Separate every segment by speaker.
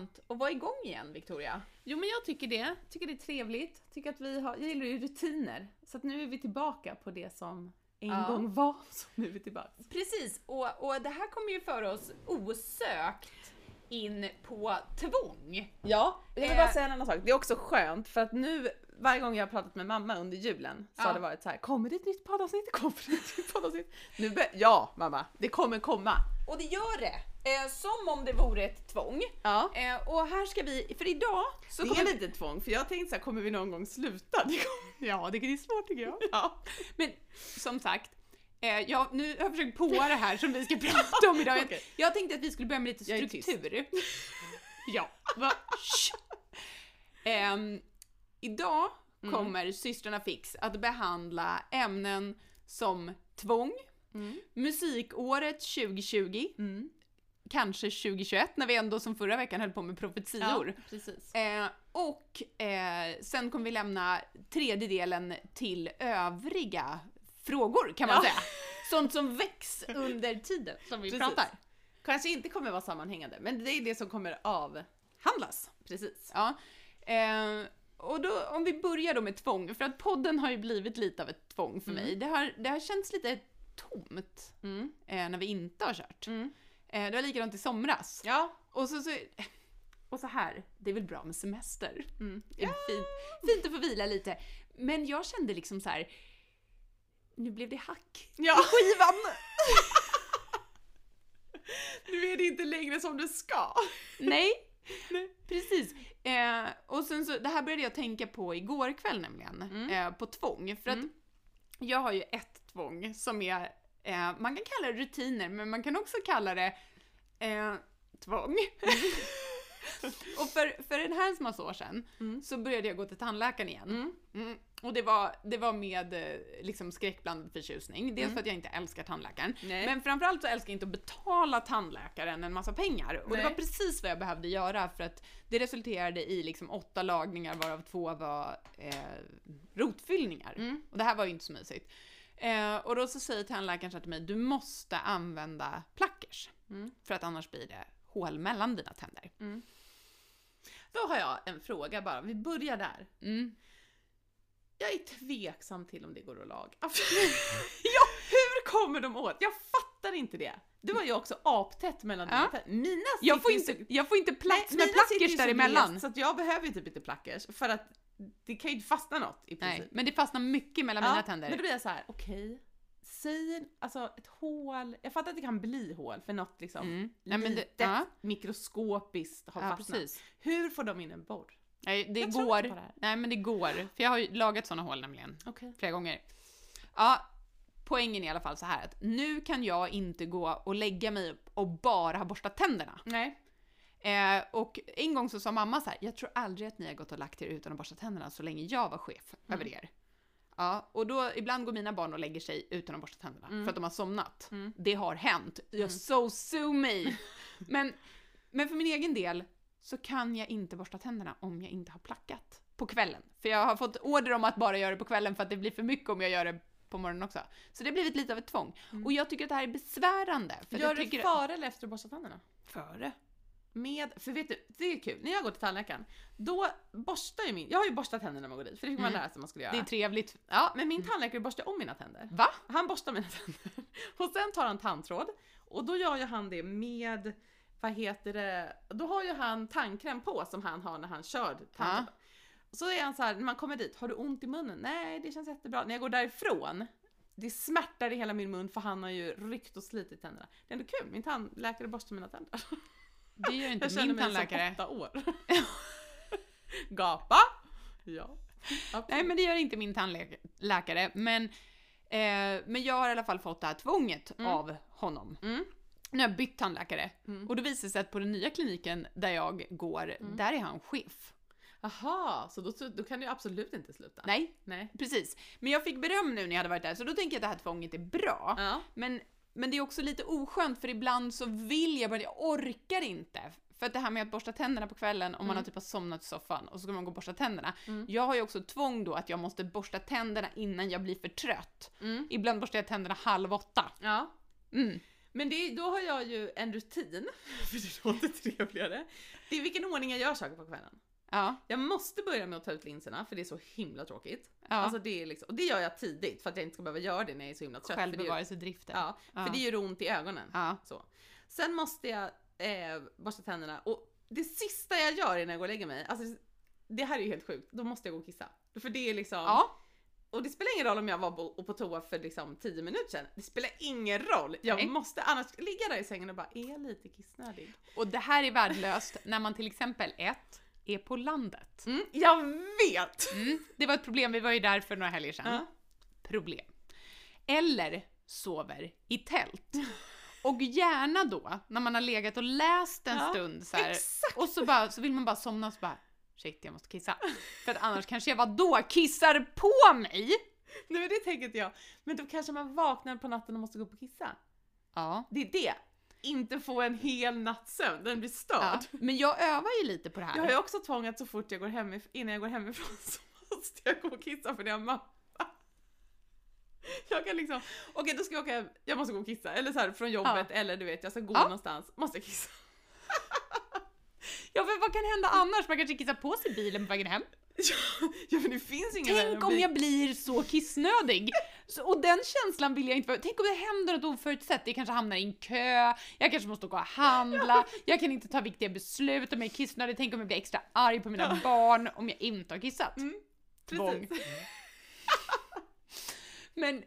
Speaker 1: skönt att vara igång igen, Victoria?
Speaker 2: Jo men jag tycker det. Tycker det är trevligt. Tycker att vi har, jag gillar ju rutiner. Så att nu är vi tillbaka på det som en
Speaker 1: Ja.
Speaker 2: gång var, så nu är vi tillbaka.
Speaker 1: Precis, och, och det här kommer ju föra oss osökt in på tvång.
Speaker 2: Ja, jag vill
Speaker 1: Eh.
Speaker 2: bara säga en annan sak. Det är också skönt för att nu varje gång jag har pratat med mamma under julen så
Speaker 1: Ja.
Speaker 2: har det varit så här: kommer det ett nytt poddavsnitt? Kommer det ett nytt poddavsnitt? Nu ja mamma, det kommer komma.
Speaker 1: Och det gör det, eh, som om det vore ett tvång.
Speaker 2: Ja.
Speaker 1: Eh, och här ska vi, för idag så
Speaker 2: Det
Speaker 1: kommer
Speaker 2: är lite tvång för jag tänkte så här, kommer vi någon gång sluta? Det kommer, ja, det är svårt tycker jag.
Speaker 1: Ja, men som sagt, eh, jag, nu har jag försökt på det här som vi ska prata om idag. Jag,
Speaker 2: Okej.
Speaker 1: jag tänkte att vi skulle börja med lite struktur. ja, va? Shh. Idag
Speaker 2: Mm.
Speaker 1: kommer systrarna Fix att behandla ämnen som tvång,
Speaker 2: Mm.
Speaker 1: musikåret 2020,
Speaker 2: Mm.
Speaker 1: kanske 2021 när vi ändå som förra veckan höll på med profetior.
Speaker 2: precis.
Speaker 1: Eh, och eh, sen kommer vi lämna tredje delen till övriga frågor kan man
Speaker 2: Ja.
Speaker 1: säga. Sånt som väcks under tiden som vi
Speaker 2: Precis.
Speaker 1: pratar.
Speaker 2: Kanske inte kommer vara sammanhängande, men det är det som kommer avhandlas. Precis.
Speaker 1: Ja. Eh, och då, om vi börjar då med tvång, för att podden har ju blivit lite av ett tvång för
Speaker 2: Mm.
Speaker 1: mig. Det har, det har känts lite tomt
Speaker 2: Mm.
Speaker 1: eh, när vi inte har kört.
Speaker 2: Mm.
Speaker 1: Eh, det var likadant i somras.
Speaker 2: Ja.
Speaker 1: Och så, så, och så här, det är väl bra med semester.
Speaker 2: Mm.
Speaker 1: Är fint, fint att få vila lite. Men jag kände liksom så här. nu blev det hack
Speaker 2: Ja.
Speaker 1: i skivan.
Speaker 2: Nu är det inte längre som det ska.
Speaker 1: Nej,
Speaker 2: Nej.
Speaker 1: precis. Eh, och sen så, det här började jag tänka på igår kväll nämligen,
Speaker 2: Mm.
Speaker 1: eh, på tvång. För att
Speaker 2: Mm.
Speaker 1: jag har ju ett tvång som är, eh, man kan kalla det rutiner, men man kan också kalla det eh, tvång. Och för, för en här massa år sedan
Speaker 2: Mm.
Speaker 1: så började jag gå till tandläkaren igen.
Speaker 2: Mm.
Speaker 1: Mm. Och det var, det var med eh, liksom skräckblandad förtjusning. Dels
Speaker 2: Mm.
Speaker 1: för att jag inte älskar tandläkaren,
Speaker 2: Nej.
Speaker 1: men framförallt så älskar jag inte att betala tandläkaren en massa pengar. Och det
Speaker 2: Nej.
Speaker 1: var precis vad jag behövde göra för att det resulterade i liksom åtta lagningar varav två var eh, rotfyllningar.
Speaker 2: Mm.
Speaker 1: Och det här var ju inte så mysigt. Eh, och då så säger tandläkaren så till mig, du måste använda plackers.
Speaker 2: Mm.
Speaker 1: För att annars blir det hål mellan dina tänder.
Speaker 2: Då har jag en fråga bara, vi börjar där.
Speaker 1: Mm.
Speaker 2: Jag är tveksam till om det går att laga. ja, hur kommer de åt? Jag fattar inte det. Det var ju också aptätt mellan
Speaker 1: Ja.
Speaker 2: dina. Mina
Speaker 1: Jag, får inte, jag får inte plats med plackers
Speaker 2: så
Speaker 1: däremellan.
Speaker 2: glest, Så jag behöver ju typ inte plackers för att det kan ju inte fastna något i princip.
Speaker 1: Nej, men det fastnar mycket mellan mina tänder.
Speaker 2: Men då blir jag så här: okej, säg alltså ett hål, jag fattar att det kan bli hål för något liksom
Speaker 1: Mm. Nej, men det-
Speaker 2: litet
Speaker 1: ja.
Speaker 2: mikroskopiskt har
Speaker 1: Ja,
Speaker 2: fastnat.
Speaker 1: precis.
Speaker 2: Hur får de in en borr?
Speaker 1: Nej, det
Speaker 2: Jag
Speaker 1: går.
Speaker 2: det.
Speaker 1: Nej, men det går. För jag har ju lagat såna hål nämligen.
Speaker 2: Okej.
Speaker 1: Flera gånger. Ja, poängen är i alla fall så här att nu kan jag inte gå och lägga mig och bara ha borstat tänderna.
Speaker 2: Nej.
Speaker 1: Eh, och en gång så sa mamma så här, jag tror aldrig att ni har gått och lagt er utan att borsta tänderna så länge jag var chef
Speaker 2: Mm.
Speaker 1: över er. Ja, och då ibland går mina barn och lägger sig utan att borsta tänderna
Speaker 2: Mm.
Speaker 1: för att de har somnat.
Speaker 2: Mm.
Speaker 1: Det har hänt. You're so sue me! men, men för min egen del så kan jag inte borsta tänderna om jag inte har plackat på kvällen. För jag har fått order om att bara göra det på kvällen för att det blir för mycket om jag gör det på morgonen också. Så det har blivit lite av ett tvång. Och jag tycker att det här är besvärande. För
Speaker 2: Gör du
Speaker 1: tycker...
Speaker 2: före eller efter att borsta tänderna?
Speaker 1: Före?
Speaker 2: Med, för vet du, det är kul, när jag går till tandläkaren, då borstar ju min, jag har ju borstat tänderna när man går dit, för det fick man
Speaker 1: Mm.
Speaker 2: lära sig att man skulle göra.
Speaker 1: Det är trevligt.
Speaker 2: Ja, men min tandläkare borstar om mina tänder.
Speaker 1: Va?
Speaker 2: Han borstar mina tänder. Och sen tar han tandtråd. Och då gör ju han det med, vad heter det, då har ju han tandkräm på som han har när han kör tandtråd. Så är han så här, när man kommer dit, har du ont i munnen? Nej, det känns jättebra. När jag går därifrån, det smärtar i hela min mun för han har ju ryckt och slitit tänderna. Det är ändå kul, min tandläkare borstar mina tänder.
Speaker 1: Det gör inte
Speaker 2: Jag känner
Speaker 1: min
Speaker 2: mig
Speaker 1: tandläkare.
Speaker 2: som åtta år. Gapa. Ja.
Speaker 1: Nej, men det gör inte min tandläkare. Men, eh, men jag har i alla fall fått det här tvånget
Speaker 2: Mm.
Speaker 1: av honom.
Speaker 2: Mm.
Speaker 1: Nu har jag bytt tandläkare.
Speaker 2: Mm.
Speaker 1: Och det visar sig att på den nya kliniken där jag går, där är han chef.
Speaker 2: Aha, så då, då kan du absolut inte sluta?
Speaker 1: Nej,
Speaker 2: Nej.
Speaker 1: precis. Men jag fick beröm nu när jag hade varit där, så då tänker jag att det här tvånget är bra.
Speaker 2: Ja.
Speaker 1: Men, men det är också lite oskönt för ibland så vill jag bara, jag orkar inte. För att det här med att borsta tänderna på kvällen om man har typ har somnat i soffan och så ska man gå och borsta tänderna.
Speaker 2: Mm.
Speaker 1: Jag har ju också tvång då att jag måste borsta tänderna innan jag blir för trött.
Speaker 2: Mm.
Speaker 1: Ibland borstar jag tänderna halv åtta.
Speaker 2: Ja.
Speaker 1: Mm.
Speaker 2: Men det, då har jag ju en rutin, för det låter trevligare. Det är vilken ordning jag gör saker på kvällen.
Speaker 1: Ja.
Speaker 2: Jag måste börja med att ta ut linserna för det är så himla tråkigt.
Speaker 1: ja.
Speaker 2: Alltså det är liksom, och det gör jag tidigt för att jag inte ska behöva göra det när jag är så himla trött.
Speaker 1: Självbevarelsedriften.
Speaker 2: Ja,
Speaker 1: Ja.
Speaker 2: för det gör ont i ögonen.
Speaker 1: Ja.
Speaker 2: Så. Sen måste jag eh, borsta tänderna och det sista jag gör innan jag går och lägger mig, alltså det här är ju helt sjukt, då måste jag gå och kissa. För det är liksom,
Speaker 1: ja.
Speaker 2: och det spelar ingen roll om jag var på, på toa för liksom 10 minuter sedan, det spelar ingen roll. Jag
Speaker 1: Nej.
Speaker 2: måste annars ligga där i sängen och bara, är lite kissnödig?
Speaker 1: Och det här är värdelöst när man till exempel ett är på landet.
Speaker 2: Mm, jag vet!
Speaker 1: Mm. Det var ett problem, vi var ju där för några helger sedan.
Speaker 2: Ja.
Speaker 1: Problem. Eller sover i tält. Och gärna då, när man har legat och läst en
Speaker 2: Ja,
Speaker 1: stund så här, och så, bara, så vill man bara somna och så bara shit, jag måste kissa. För att annars kanske jag vadå, kissar på mig?
Speaker 2: Nej men det tänker inte jag. Men då kanske man vaknar på natten och måste gå upp och kissa.
Speaker 1: Ja.
Speaker 2: Det är det. Inte få en hel nattsömn, den blir störd.
Speaker 1: ja. Men jag övar ju lite på det här.
Speaker 2: Jag har ju också tvång att så fort jag går hemif- innan jag går hemifrån så måste jag gå och kissa för det har mamma. Jag kan liksom, okej då ska jag åka hem, jag måste gå och kissa. Eller så här från jobbet eller du vet jag ska gå
Speaker 1: Ja.
Speaker 2: någonstans, måste jag kissa.
Speaker 1: Ja, för vad kan hända annars? Man kanske kissar på sig bilen på vägen hem.
Speaker 2: Ja, ja men det finns ingen än
Speaker 1: Tänk om jag blir så kissnödig! Så, och den känslan vill jag inte. Tänk om det händer något oförutsett. Jag kanske hamnar i en kö, jag kanske måste gå och handla, jag kan inte ta viktiga beslut om jag är kissnödig. Tänk om jag blir extra arg på mina
Speaker 2: Ja.
Speaker 1: barn om jag inte har kissat.
Speaker 2: Mm,
Speaker 1: Tvång. Men,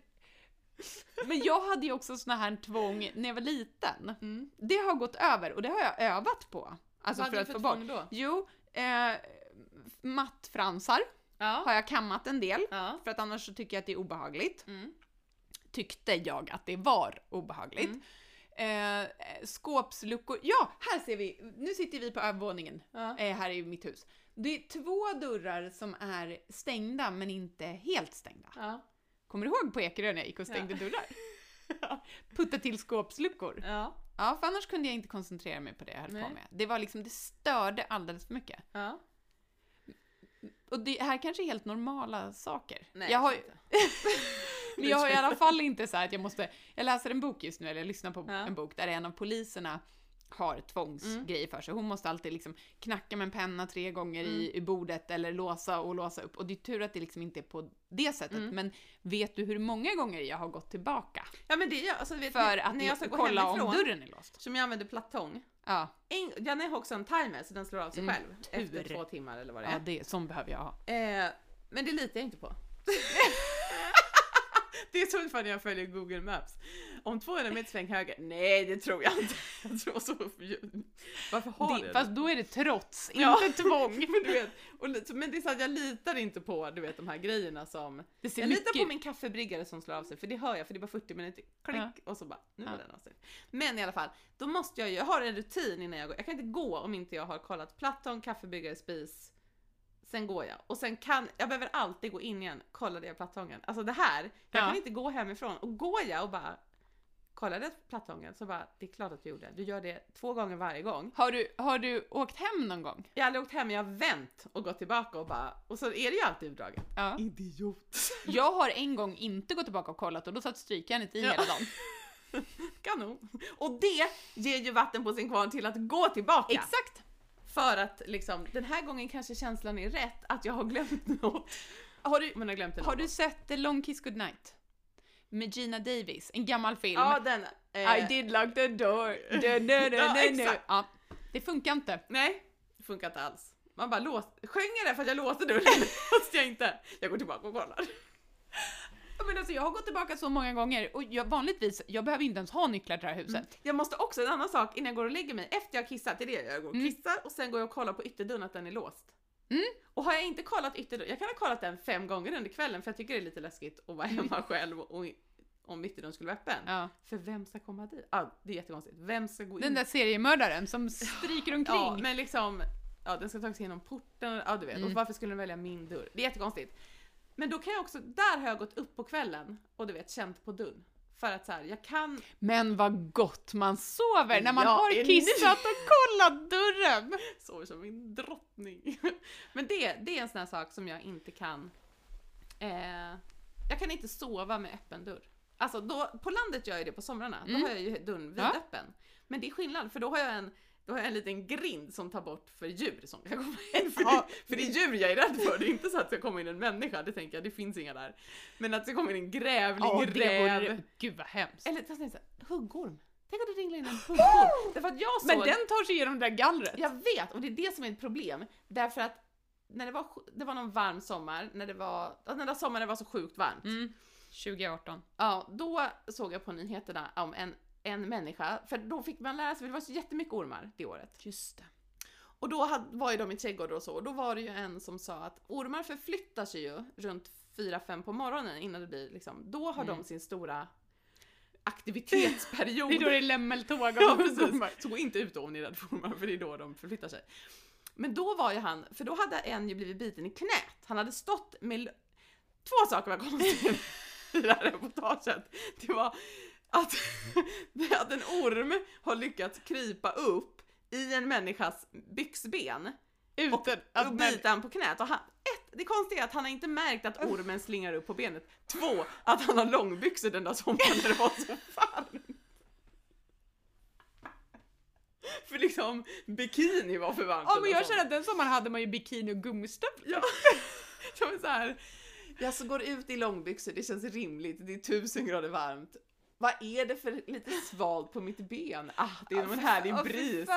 Speaker 1: men jag hade ju också såna här tvång när jag var liten.
Speaker 2: Mm.
Speaker 1: Det har gått över och det har jag övat på. Alltså
Speaker 2: Vad
Speaker 1: för
Speaker 2: hade
Speaker 1: att
Speaker 2: du
Speaker 1: få
Speaker 2: för
Speaker 1: bort.
Speaker 2: tvång då?
Speaker 1: Jo, eh, mattfransar
Speaker 2: Ja.
Speaker 1: har jag kammat en del.
Speaker 2: ja.
Speaker 1: För att annars så tycker jag att det är obehagligt.
Speaker 2: Mm.
Speaker 1: Tyckte jag att det var obehagligt.
Speaker 2: Mm.
Speaker 1: Eh, skåpsluckor. Ja, här ser vi. Nu sitter vi på övervåningen.
Speaker 2: Ja.
Speaker 1: Eh, här i mitt hus. Det är två dörrar som är stängda men inte helt stängda.
Speaker 2: Ja.
Speaker 1: Kommer du ihåg på Ekerö när jag gick och stängde dörrar? Putta till skåpsluckor.
Speaker 2: Ja.
Speaker 1: Ja, för annars kunde jag inte koncentrera mig på det jag höll
Speaker 2: Nej.
Speaker 1: på med. Det var liksom, det störde alldeles för mycket.
Speaker 2: ja.
Speaker 1: Och det här kanske är helt normala saker.
Speaker 2: Nej,
Speaker 1: jag har, men jag har i alla fall inte så att jag måste, jag läser en bok just nu, eller jag lyssnar på
Speaker 2: Ja.
Speaker 1: en bok där en av poliserna har tvångsgrejer för sig. Hon måste alltid liksom knacka med en penna tre gånger i, i bordet eller låsa och låsa upp. Och det är tur att det liksom inte är på det sättet.
Speaker 2: Mm.
Speaker 1: Men vet du hur många gånger jag har gått tillbaka?
Speaker 2: Ja men det gör alltså, du vet,
Speaker 1: För att
Speaker 2: när jag ska gå
Speaker 1: kolla
Speaker 2: hemifrån,
Speaker 1: om dörren är låst.
Speaker 2: som jag använder plattång,
Speaker 1: Ja,
Speaker 2: en, den har också en timer så den slår av sig
Speaker 1: Mm,
Speaker 2: själv
Speaker 1: tur.
Speaker 2: efter två timmar eller vad det är.
Speaker 1: ja det, sån behöver jag ha.
Speaker 2: Eh, men det litar jag inte på. det är ungefär när jag följer Google Maps. Om 200 meter sväng höger, nej det tror jag inte. Jag tror så, varför har
Speaker 1: Det,
Speaker 2: det,
Speaker 1: fast då är det trots,
Speaker 2: Ja.
Speaker 1: inte tvång.
Speaker 2: men, du vet, och, men det är så att jag litar inte på du vet, de här grejerna som...
Speaker 1: Det ser
Speaker 2: Jag litar
Speaker 1: mycket
Speaker 2: på min kaffebryggare som slår av sig, för det hör jag, för det är bara 40 minuter, klick,
Speaker 1: Ja.
Speaker 2: och så bara, nu var
Speaker 1: Ja.
Speaker 2: den av sig. Men i alla fall, då måste jag ju, jag har en rutin innan jag går, jag kan inte gå om inte jag har kollat plattång, kaffebryggare, spis, sen går jag. Och sen kan, jag behöver alltid gå in igen, kollade jag plattången. Alltså det här, jag
Speaker 1: Ja.
Speaker 2: kan inte gå hemifrån, och går jag och bara kollade plattången så bara, det är klart att du gjorde, du gör det två gånger varje gång.
Speaker 1: Har du, har du åkt hem någon gång?
Speaker 2: Jag har aldrig åkt hem, jag har vänt och gått tillbaka och bara, och så är det ju alltid utdraget.
Speaker 1: Ja.
Speaker 2: Idiot.
Speaker 1: Jag har en gång inte gått tillbaka och kollat och då satt strykjärnet i
Speaker 2: Ja.
Speaker 1: hela dagen.
Speaker 2: Kanon. Och det ger ju vatten på sin kvarn till att gå tillbaka.
Speaker 1: Exakt!
Speaker 2: För att liksom, den här gången kanske känslan är rätt att jag har glömt något.
Speaker 1: Har du,
Speaker 2: Men har glömt det
Speaker 1: har du sett The Long Kiss Goodnight? Med Gina Davis, en gammal film.
Speaker 2: Ja, den. eh,
Speaker 1: I did lock the door. Du, du, du,
Speaker 2: Ja, exakt.
Speaker 1: Ja, det funkar inte.
Speaker 2: Nej, det funkar inte alls. Man bara lås, sjöng jag det för att jag låste dörren? Fast jag inte. Jag går tillbaka och kollar.
Speaker 1: Ja, Men alltså, jag har gått tillbaka så många gånger och jag, vanligtvis, jag behöver inte ens ha nycklar till det här huset.
Speaker 2: Jag måste också, en annan sak, innan jag går och lägger mig, efter jag har kissat, det är det jag går och
Speaker 1: Mm.
Speaker 2: kissar och sen går jag och kollar på ytterdörren att den är låst.
Speaker 1: Mm.
Speaker 2: Och har jag inte kollat ytterdörren, jag kan ha kollat den fem gånger under kvällen för jag tycker det är lite läskigt att vara hemma själv och om ytterdörren skulle vara öppen.
Speaker 1: Mm. Ja.
Speaker 2: För vem ska komma dit? Ja, det är jättekonstigt. Vem ska gå in?
Speaker 1: Den där seriemördaren som stryker omkring.
Speaker 2: Ja, men liksom, ja den ska ta sig genom porten, ja du vet.
Speaker 1: Mm.
Speaker 2: Och varför skulle den välja min dörr? Det är jättekonstigt. Men då kan jag också, där har jag gått upp på kvällen och du vet känt på dörren. För att så här, jag kan,
Speaker 1: Men vad gott man sover när man
Speaker 2: Ja,
Speaker 1: har kissat och kollat dörren!
Speaker 2: sover som min drottning. Men det, det är en sån här sak som jag inte kan, eh, jag kan inte sova med öppen dörr. Alltså då, på landet gör jag det på somrarna,
Speaker 1: Mm.
Speaker 2: då har jag ju dörren
Speaker 1: Ja.
Speaker 2: vidöppen. Men det är skillnad, för då har jag en då har jag en liten grind som tar bort för djur som kan komma in. För,
Speaker 1: Ja.
Speaker 2: det, för det är djur jag är rädd för, det är inte så att det ska komma in en människa, det tänker jag, det finns inga där. Men att det komma in en grävling,
Speaker 1: Ja,
Speaker 2: räv,
Speaker 1: vore... Gud vad hemskt.
Speaker 2: eller fast så här, huggorm. Tänk om det ringlar in en huggorm. Därför att jag såg...
Speaker 1: Men den tar sig igenom det där gallret.
Speaker 2: Jag vet, och det är det som är ett problem. Därför att när det var, det var någon varm sommar, när det var, den där sommaren var så sjukt varmt.
Speaker 1: Mm. 2018.
Speaker 2: Ja, då såg jag på nyheterna om en, en människa, för då fick man lära sig, för det var så jättemycket ormar det året.
Speaker 1: Just det.
Speaker 2: Och då hade, var ju de i trädgårdar och så, och då var det ju en som sa att ormar förflyttar sig ju runt 4-5 på morgonen innan det blir liksom, då har
Speaker 1: Mm.
Speaker 2: de sin stora aktivitetsperiod.
Speaker 1: Det är då det är lämmeltåg
Speaker 2: Ja. Så gå inte ut då om ni är rädda för ormar, för det är då de förflyttar sig. Men då var ju han, för då hade en ju blivit biten i knät. Han hade stått med... Två saker var konstiga i det här reportaget. Det var att, en orm har lyckats krypa upp i en människas byxben
Speaker 1: Utan
Speaker 2: och,
Speaker 1: att
Speaker 2: och bita han på knät. Och han, ett, det konstiga är att han har inte märkt att ormen slingar upp på benet. Två, att han har långbyxor den där sommaren när det var så varmt. För liksom, bikini var för varmt
Speaker 1: Ja men jag känner att den sommaren hade man ju bikini och gummistövlar.
Speaker 2: Ja. Som så här, jag så går ut i långbyxor, det känns rimligt, det är tusen grader varmt. Vad är det för lite svalt på mitt ben? Ah, det är en
Speaker 1: fy
Speaker 2: härlig bris.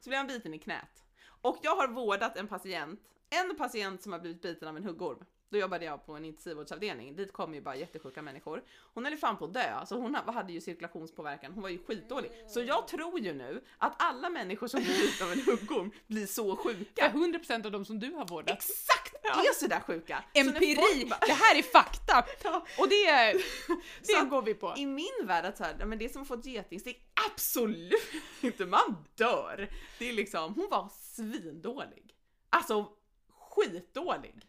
Speaker 2: Så blir han biten i knät. Och jag har vårdat en patient, en patient som har blivit biten av en huggorm. Då jobbade jag på en intensivvårdsavdelning, dit kom ju bara jättesjuka människor. Hon höll fan på att dö, så hon hade ju cirkulationspåverkan, hon var ju skitdålig. Så jag tror ju nu att alla människor som blir bitna av en huggorm blir så sjuka.
Speaker 1: 100% av de som du har vårdat.
Speaker 2: Exakt! Är sådär sjuka. Så
Speaker 1: Empiri!
Speaker 2: folk bara-
Speaker 1: Det här är fakta!
Speaker 2: Ja.
Speaker 1: Och det,
Speaker 2: Så
Speaker 1: det
Speaker 2: att
Speaker 1: går vi på.
Speaker 2: I min värld att så här, ja, men det är som att få ett getingsting, absolut inte, man dör. Det är liksom, hon var svindålig. Alltså skitdålig.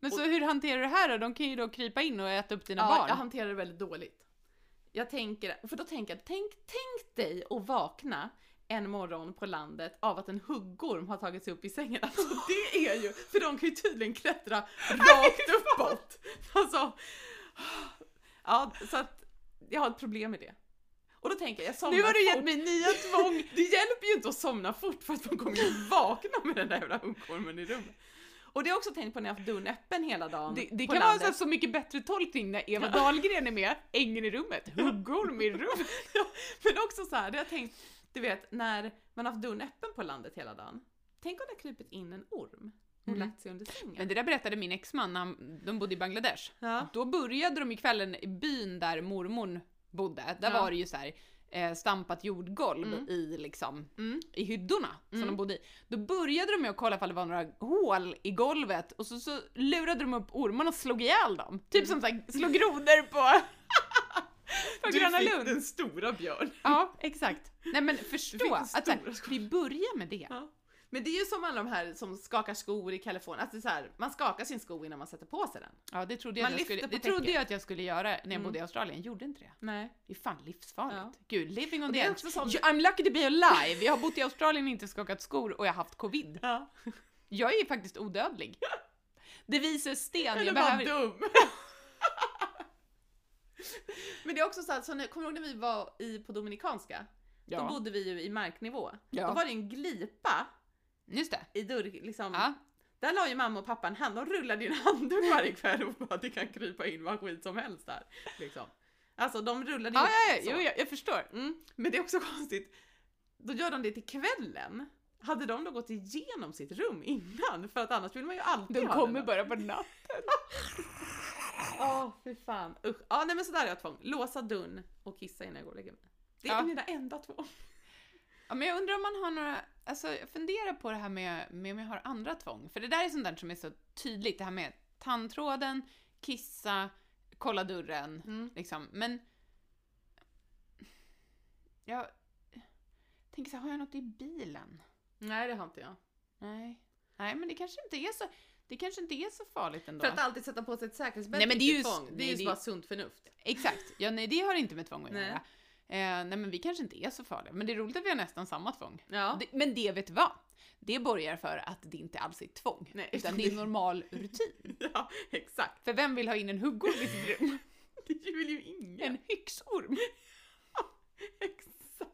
Speaker 1: Men så hur hanterar du det här då? De kan ju då krypa in och äta upp dina
Speaker 2: Ja,
Speaker 1: barn.
Speaker 2: jag hanterar det väldigt dåligt. Jag tänker, för då tänker jag, tänk, tänk dig att vakna en morgon på landet av att en huggorm har tagit sig upp i sängen. Alltså det är ju, för de kan ju tydligen klättra rakt uppåt. Alltså, ja, så att jag har ett problem med det. Och då tänker jag, jag somnar
Speaker 1: nu har du gett
Speaker 2: fort.
Speaker 1: mig nya tvång!
Speaker 2: Det hjälper ju inte att somna fort för att man kommer ju vakna med den där jävla huggormen i rummet. Och det har jag också tänkt på när jag har haft dörren öppen hela dagen
Speaker 1: Det, det kan vara
Speaker 2: landet.
Speaker 1: så, så mycket bättre tolkning när Eva Dahlgren är med, ängen i rummet, huggorm i rummet.
Speaker 2: Ja, men också så här, det har jag tänkt, du vet när man har haft dörren öppen på landet hela dagen. Tänk om det har krupit in en orm och
Speaker 1: Mm.
Speaker 2: lagt sig under sängen.
Speaker 1: Men det där berättade min exman när han- de bodde i Bangladesh.
Speaker 2: ja.
Speaker 1: Då började de i kvällen i byn där mormor bodde, där
Speaker 2: Ja.
Speaker 1: var det ju så här eh, stampat jordgolv
Speaker 2: Mm.
Speaker 1: i liksom
Speaker 2: Mm.
Speaker 1: i hyddorna som
Speaker 2: Mm.
Speaker 1: de bodde i. Då började de med att kolla ifall det var några hål i golvet och så, så lurade de upp ormarna och slog ihjäl dem. Typ som såhär, slå grodor på, på
Speaker 2: Du
Speaker 1: Gröna
Speaker 2: fick
Speaker 1: Lund.
Speaker 2: den stora björn.
Speaker 1: Ja, exakt. Nej men förstå att så här,
Speaker 2: stora skor.
Speaker 1: vi börjar med det.
Speaker 2: Ja. Men det är ju som alla de här som skakar skor i Kalifornien, alltså det är så här, man skakar sin sko innan man sätter på sig den.
Speaker 1: Ja, det trodde jag, att jag skulle, det trodde jag att jag skulle göra när jag
Speaker 2: Mm.
Speaker 1: bodde i Australien, gjorde inte det.
Speaker 2: Nej.
Speaker 1: Det är fan livsfarligt.
Speaker 2: Ja.
Speaker 1: Gud, living on the edge.
Speaker 2: som-
Speaker 1: I'm lucky to be alive. Jag har bott i Australien och inte skakat skor och jag har haft covid.
Speaker 2: Ja.
Speaker 1: Jag är ju faktiskt odödlig. Det visar sten. Jag behöver...
Speaker 2: dum. Men det är också så att, så när, kommer du ihåg när vi var i, på Dominikanska? Då
Speaker 1: Ja,
Speaker 2: bodde vi ju i marknivå.
Speaker 1: Ja.
Speaker 2: Då var det en glipa
Speaker 1: just det.
Speaker 2: i dörr, liksom.
Speaker 1: Ja.
Speaker 2: Där la ju mamma och pappa en hand, de rullade ju en handduk varje kväll och bara att det kan krypa in vad skit som helst där. Liksom. Alltså de rullade ju
Speaker 1: Ja, ja, ja, jo, jag, jag förstår.
Speaker 2: Mm. Men det är också konstigt, då gör de det till kvällen. Hade de då gått igenom sitt rum innan? För att annars vill man ju alltid
Speaker 1: De
Speaker 2: ha
Speaker 1: kommer
Speaker 2: den.
Speaker 1: bara på natten.
Speaker 2: Åh, fy fan. Usch. Ja, nej men sådär är jag tvång. Låsa dörren och kissa innan jag går och lägger mig. Det är
Speaker 1: Ja.
Speaker 2: mina enda två.
Speaker 1: Ja, men jag undrar om man har några, alltså jag funderar på det här med, med om jag har andra tvång. För det där är sånt där som är så tydligt, det här med tandtråden, kissa, kolla dörren,
Speaker 2: Mm.
Speaker 1: liksom. Men... Jag tänker så här, har jag något i bilen?
Speaker 2: Nej, det har inte jag.
Speaker 1: Nej. Nej, men det kanske inte är så, det kanske inte är så farligt ändå.
Speaker 2: För att alltid sätta på sig ett säkerhetsbälte
Speaker 1: Nej, men det är ju-
Speaker 2: tvång. Det är ju bara sunt förnuft.
Speaker 1: Exakt. Ja, nej, det har inte med tvång att göra. Eh, nej, men vi kanske inte är så farliga. Men det är roligt att vi har nästan samma tvång.
Speaker 2: Ja.
Speaker 1: Det, men det vet du vad? Det borgar för att det inte alls är tvång.
Speaker 2: Nej,
Speaker 1: utan
Speaker 2: det-
Speaker 1: är normal rutin.
Speaker 2: ja, exakt.
Speaker 1: För vem vill ha in en huggorm i sitt rum?
Speaker 2: Det vill ju ingen.
Speaker 1: En hyxorm.
Speaker 2: Exakt.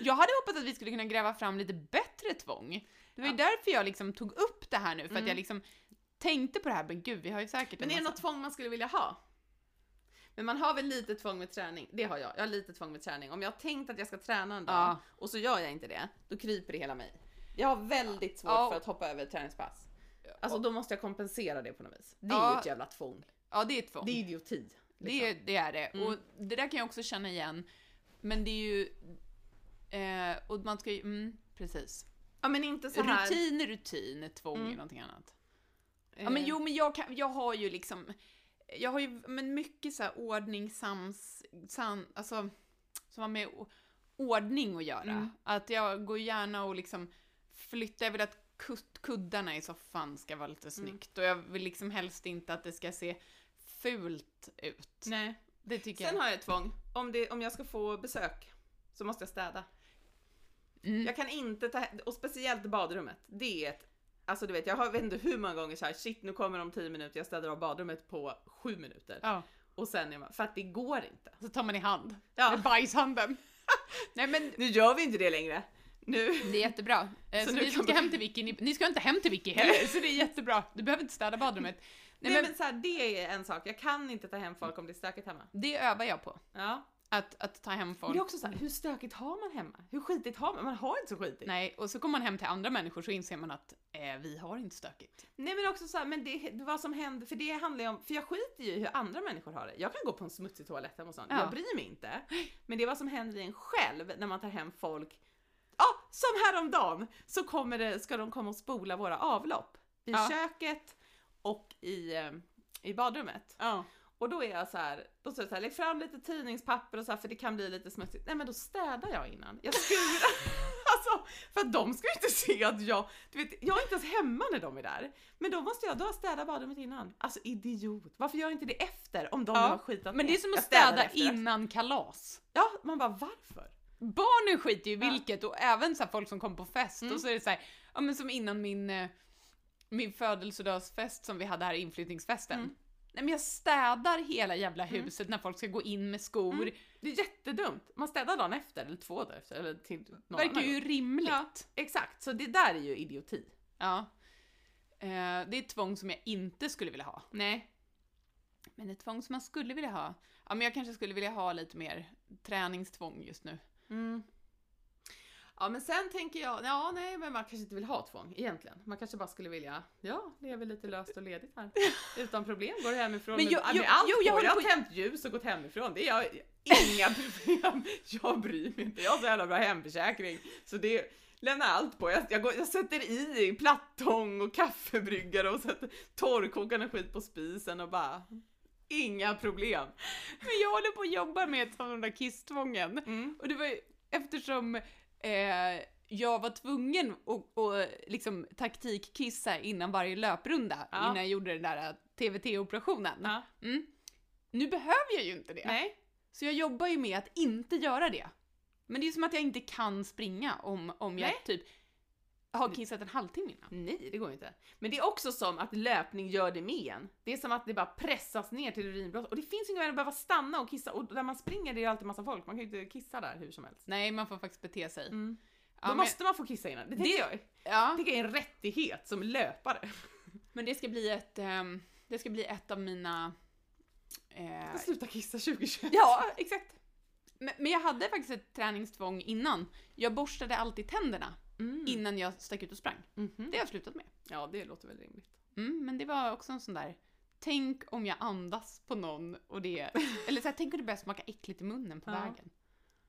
Speaker 1: Jag hade hoppats att vi skulle kunna gräva fram lite bättre tvång. Det var ju
Speaker 2: Ja.
Speaker 1: därför jag liksom tog upp det här nu, för att
Speaker 2: Mm.
Speaker 1: jag liksom tänkte på det här, men gud, vi har ju säkert
Speaker 2: Men
Speaker 1: en
Speaker 2: är det något tvång man skulle vilja ha? Men man har väl lite tvång med träning? Det har jag. Jag har lite tvång med träning. Om jag har tänkt att jag ska träna en dag
Speaker 1: Ja.
Speaker 2: och så gör jag inte det, då kryper det hela mig. Jag har väldigt svårt
Speaker 1: Ja.
Speaker 2: för att hoppa över ett träningspass. Alltså då måste jag kompensera det på något vis. Det är
Speaker 1: Ja.
Speaker 2: ju ett jävla tvång.
Speaker 1: Ja, det är ett tvång.
Speaker 2: Det är idioti.
Speaker 1: Det,
Speaker 2: liksom.
Speaker 1: det är det.
Speaker 2: Mm.
Speaker 1: Och det där kan jag också känna igen. Men det är ju... Eh, och man ska ju... Mm, precis.
Speaker 2: Ja men inte så här.
Speaker 1: Rutin är rutin, tvång är
Speaker 2: Mm.
Speaker 1: någonting annat. Ja men
Speaker 2: eh,
Speaker 1: jo men jag, kan, jag har ju liksom, jag har ju men mycket så här ordning, sams, san, alltså som har med ordning att göra.
Speaker 2: Mm.
Speaker 1: Att jag går gärna och liksom flyttar, jag vill att kud- kuddarna i soffan ska vara
Speaker 2: Mm.
Speaker 1: lite snyggt och jag vill liksom helst inte att det ska se fult ut.
Speaker 2: Nej.
Speaker 1: Det tycker
Speaker 2: Sen
Speaker 1: jag.
Speaker 2: har jag ett tvång. Om, det, om jag ska få besök så måste jag städa.
Speaker 1: Mm.
Speaker 2: Jag kan inte ta och speciellt badrummet. Det är ett, alltså du vet jag har vet inte hur många gånger så här, shit nu kommer de om 10 minuter, jag städar av badrummet på 7 minuter.
Speaker 1: Ja,
Speaker 2: Och sen är man, för att det går inte.
Speaker 1: så tar man i hand.
Speaker 2: Ja.
Speaker 1: Med bajshanden. Nej men
Speaker 2: Nu gör vi inte det längre. Nu.
Speaker 1: Det är jättebra. Eh,
Speaker 2: Så
Speaker 1: Så, vi
Speaker 2: kan
Speaker 1: som ska
Speaker 2: man-
Speaker 1: hem till Vicky, ni, ni ska inte hem till Vicky heller, så det är jättebra. Du behöver inte städa badrummet. Nej,
Speaker 2: Nej,
Speaker 1: men,
Speaker 2: men så här, det är en sak, jag kan inte ta hem folk om det är stökigt hemma.
Speaker 1: det övar jag på.
Speaker 2: Ja.
Speaker 1: Att, att ta hem folk.
Speaker 2: det är också så här, hur stökigt har man hemma? Hur skitigt har man? Man har inte så skitigt.
Speaker 1: Nej, och så kommer man hem till andra människor så inser man att eh, vi har inte stökigt.
Speaker 2: Nej men också så här, men det, vad som händer, för det handlar ju om, för jag skiter ju i hur andra människor har det. Jag kan gå på en smutsig toalett hemma och sånt,
Speaker 1: Ja.
Speaker 2: jag bryr mig inte. Men det är vad som händer i en själv när man tar hem folk. Ja, som häromdagen så kommer det, ska de komma och spola våra avlopp i
Speaker 1: Ja.
Speaker 2: köket och i, eh, i badrummet.
Speaker 1: Ja.
Speaker 2: Och då är jag så här, då säger jag så här, lägg fram lite tidningspapper och så här för det kan bli lite smutsigt. Nej men då städar jag innan. Jag skurar. alltså, för att de ska ju inte se att jag, du vet, jag är inte ens hemma när de är där. Men då måste jag, då städat badrummet innan. Alltså idiot. Varför gör jag inte det efter om de
Speaker 1: Ja,
Speaker 2: har skitat
Speaker 1: Men det är som att städa innan kalas.
Speaker 2: Ja, man bara varför?
Speaker 1: Barnen skiter ju i
Speaker 2: Ja.
Speaker 1: vilket och även så folk som kommer på fest
Speaker 2: Mm.
Speaker 1: och så är det så här, ja men som innan min, eh, min födelsedagsfest som vi hade här, inflyttningsfesten.
Speaker 2: Mm.
Speaker 1: Nej men jag städar hela jävla huset när folk ska gå in med skor.
Speaker 2: Mm. Det är jättedumt. Man städar dagen efter eller två dagar efter eller till någon
Speaker 1: Verkar ju rimligt.
Speaker 2: Ja, exakt. Så det där är ju idioti.
Speaker 1: Ja. Eh, det är ett tvång som jag inte skulle vilja ha.
Speaker 2: Nej.
Speaker 1: Men ett tvång som man skulle vilja ha? Ja, men jag kanske skulle vilja ha lite mer träningstvång just nu.
Speaker 2: Mm. Ja men sen tänker jag, ja nej men man kanske inte vill ha tvång egentligen. Man kanske bara skulle vilja, ja leva lite löst och ledigt här. Utan problem, går hemifrån
Speaker 1: Men
Speaker 2: med,
Speaker 1: jag-
Speaker 2: med
Speaker 1: jag-
Speaker 2: allt
Speaker 1: jo, jag
Speaker 2: på. Jag har tänt ljus och gått hemifrån. Det är jag, inga problem. Jag bryr mig inte. Jag har så jävla bra hemförsäkring. Så det lämnar allt på. Jag, jag, går, jag sätter i plattång och kaffebryggare och sätter torrkokande skit på spisen och bara Inga problem.
Speaker 1: Men jag håller på att jobba med ett sånt där kisstvången.
Speaker 2: Mm.
Speaker 1: Och det var ju eftersom eh, jag var tvungen att, att liksom taktikkissa innan varje löprunda,
Speaker 2: Ja.
Speaker 1: innan jag gjorde den där TVT-operationen.
Speaker 2: Ja.
Speaker 1: Mm. Nu behöver jag ju inte det.
Speaker 2: Nej.
Speaker 1: Så jag jobbar ju med att inte göra det. Men det är som att jag inte kan springa om, om jag
Speaker 2: Nej.
Speaker 1: typ har kissat en halvtimme innan.
Speaker 2: Nej, det går inte. Men det är också som att löpning gör det med en. Det är som att det bara pressas ner till urinblås. Och det finns ingen väg att behöva stanna och kissa. Och där man springer det är alltid massa folk. Man kan ju inte kissa där hur som helst.
Speaker 1: Nej, man får faktiskt bete sig.
Speaker 2: Mm.
Speaker 1: Ja,
Speaker 2: Då
Speaker 1: men,
Speaker 2: måste man få kissa innan. Det tänker
Speaker 1: Det-
Speaker 2: jag.
Speaker 1: ja,
Speaker 2: Det är en rättighet som löpare.
Speaker 1: men det ska bli ett, ehm, det ska bli ett av mina... eh,
Speaker 2: Sluta kissa 2021.
Speaker 1: ja, exakt. Men, men jag hade faktiskt ett träningstvång innan. Jag borstade alltid tänderna
Speaker 2: Mm.
Speaker 1: innan jag stack ut och sprang.
Speaker 2: Mhm.
Speaker 1: Det har jag slutat med.
Speaker 2: Ja, det låter väl rimligt.
Speaker 1: Mm, men det var också en sån där, tänk om jag andas på någon och det, eller så här, tänk om det börjar smaka äckligt i munnen på
Speaker 2: Ja.
Speaker 1: vägen.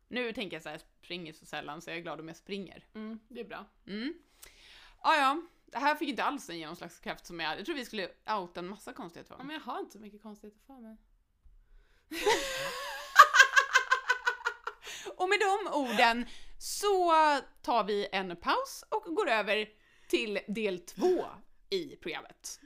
Speaker 1: Nu tänker jag så här, jag springer så sällan så jag är glad om jag springer.
Speaker 2: Mm, det är bra.
Speaker 1: Mm. Ah, ja, det här fick inte alls en genomslagskraft som jag, jag tror vi skulle outa en massa konstiga
Speaker 2: Ja,
Speaker 1: tvång.
Speaker 2: men jag har inte så mycket konstigheter för mig.
Speaker 1: Och med de orden så tar vi en paus och går över till del två i programmet.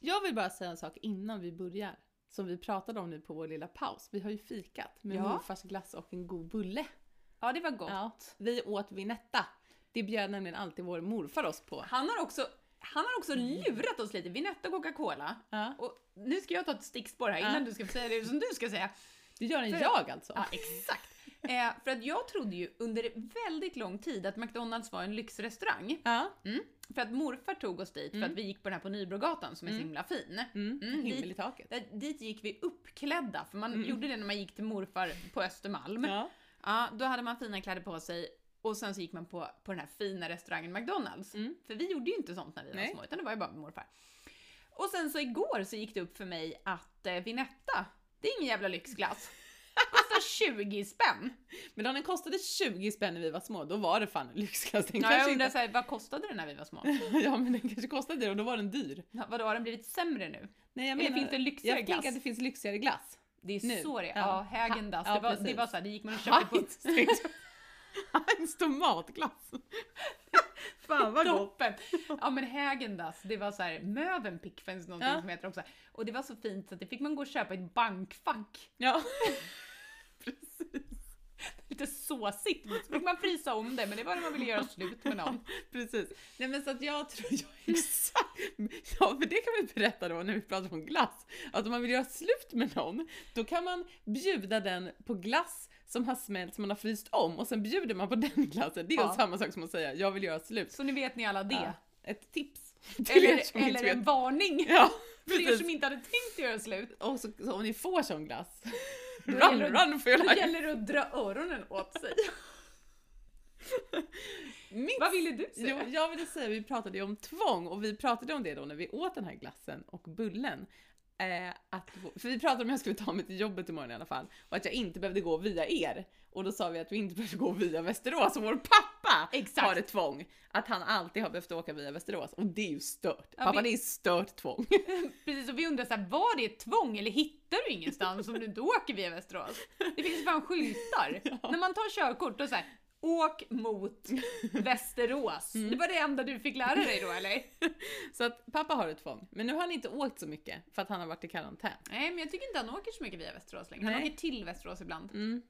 Speaker 2: Jag vill bara säga en sak innan vi börjar. som vi pratade om nu på vår lilla paus. Vi har ju fikat med
Speaker 1: Ja.
Speaker 2: morfars glass och en god bulle.
Speaker 1: Ja, det var gott.
Speaker 2: Ja, vi åt Vinetta. Det bjöd nämligen alltid vår morfar oss på.
Speaker 1: Han har också, han har också lurat oss lite. Vinetta och Coca-Cola.
Speaker 2: Ja.
Speaker 1: Och nu ska jag ta ett stickspår här innan
Speaker 2: Ja.
Speaker 1: du ska säga det som du ska säga.
Speaker 2: Det gör en
Speaker 1: För-
Speaker 2: jag alltså.
Speaker 1: Ja, exakt. Eh, för att jag trodde ju under väldigt lång tid att McDonalds var en lyxrestaurang.
Speaker 2: Ja.
Speaker 1: Mm. För att morfar tog oss dit för att vi gick på den här på Nybrogatan som är så himla fin.
Speaker 2: Mm.
Speaker 1: Mm,
Speaker 2: Himmel
Speaker 1: dit-
Speaker 2: i taket.
Speaker 1: Där, dit gick vi uppklädda, för man gjorde det när man gick till morfar på Östermalm. Ja.
Speaker 2: Ja.
Speaker 1: då hade man fina kläder på sig och sen så gick man på, på den här fina restaurangen McDonalds.
Speaker 2: Mm.
Speaker 1: För vi gjorde ju inte sånt när vi var
Speaker 2: Nej.
Speaker 1: små, utan det var ju bara med morfar. Och sen så igår så gick det upp för mig att eh, Vinetta, det är ingen jävla lyxglass. Kostar 20 spänn.
Speaker 2: Men då den kostade 20 spänn när vi var små, då var det fan en lyxklass. Den
Speaker 1: Ja, jag undrar
Speaker 2: inte...
Speaker 1: så här, vad kostade den när vi var små?
Speaker 2: ja, men den kanske kostade det och då var den dyr.
Speaker 1: Ja, Vadå, har den blivit sämre nu?
Speaker 2: Nej, jag
Speaker 1: Eller
Speaker 2: menar,
Speaker 1: finns det lyxigare
Speaker 2: jag
Speaker 1: glass?
Speaker 2: tänker att det finns lyxigare glass.
Speaker 1: Det är
Speaker 2: Nu.
Speaker 1: så det är.
Speaker 2: Ja.
Speaker 1: Ja, Häagen-Dazs.
Speaker 2: Ja,
Speaker 1: det, var, det var så här, det gick man och köpte på
Speaker 2: Heinz, tomatglass. Fan vad gott.
Speaker 1: toppen. Ja men Häagen-Dazs, det var så här, Mövenpick finns någonting
Speaker 2: Ja.
Speaker 1: som heter också. Och det var så fint så att det fick man gå och köpa i ett bankfack.
Speaker 2: Ja. Precis.
Speaker 1: Lite såsigt, så fick man frysa om det, men det var när man ville göra slut med någon.
Speaker 2: Precis. Nej men så att jag tror, jag exakt. Ja för det kan vi berätta då när vi pratar om glass. Att om man vill göra slut med någon, då kan man bjuda den på glass som har smält, som man har fryst om och sen bjuder man på den glassen. Det är
Speaker 1: Ja.
Speaker 2: samma sak som att säga jag vill göra slut.
Speaker 1: Så nu vet ni alla det.
Speaker 2: Ja. Ett tips er
Speaker 1: Eller, eller en varning
Speaker 2: Ja,
Speaker 1: för er som inte hade tänkt göra slut.
Speaker 2: Och så, så om ni får sån glass,
Speaker 1: Då
Speaker 2: run, run for your
Speaker 1: Då
Speaker 2: life.
Speaker 1: gäller det att dra öronen åt sig.
Speaker 2: Mitt
Speaker 1: Vad ville du säga?
Speaker 2: Jo, jag ville säga, vi pratade ju om tvång och vi pratade om det då när vi åt den här glassen och bullen. Eh, att, för vi pratade om att jag skulle ta mig till jobbet imorgon i alla fall och att jag inte behövde gå via er. Och då sa vi att vi inte behövde gå via Västerås och vår pappa
Speaker 1: Exakt.
Speaker 2: har ett tvång. Att han alltid har behövt åka via Västerås och det är ju stört.
Speaker 1: Ja,
Speaker 2: pappa
Speaker 1: vi-
Speaker 2: det är stört tvång.
Speaker 1: Precis, och vi undrar så här, var det ett tvång eller hittar du ingenstans om du inte åker via Västerås? Det finns fan skyltar. När man tar körkort, då säger åk mot Västerås.
Speaker 2: Mm.
Speaker 1: Det var det enda du fick lära dig då eller?
Speaker 2: Så att pappa har ett tvång. Men nu har han inte åkt så mycket för att han har varit i karantän.
Speaker 1: Nej, men jag tycker inte han åker så mycket via Västerås längre. Han
Speaker 2: Nej.
Speaker 1: åker till Västerås ibland.
Speaker 2: Mm.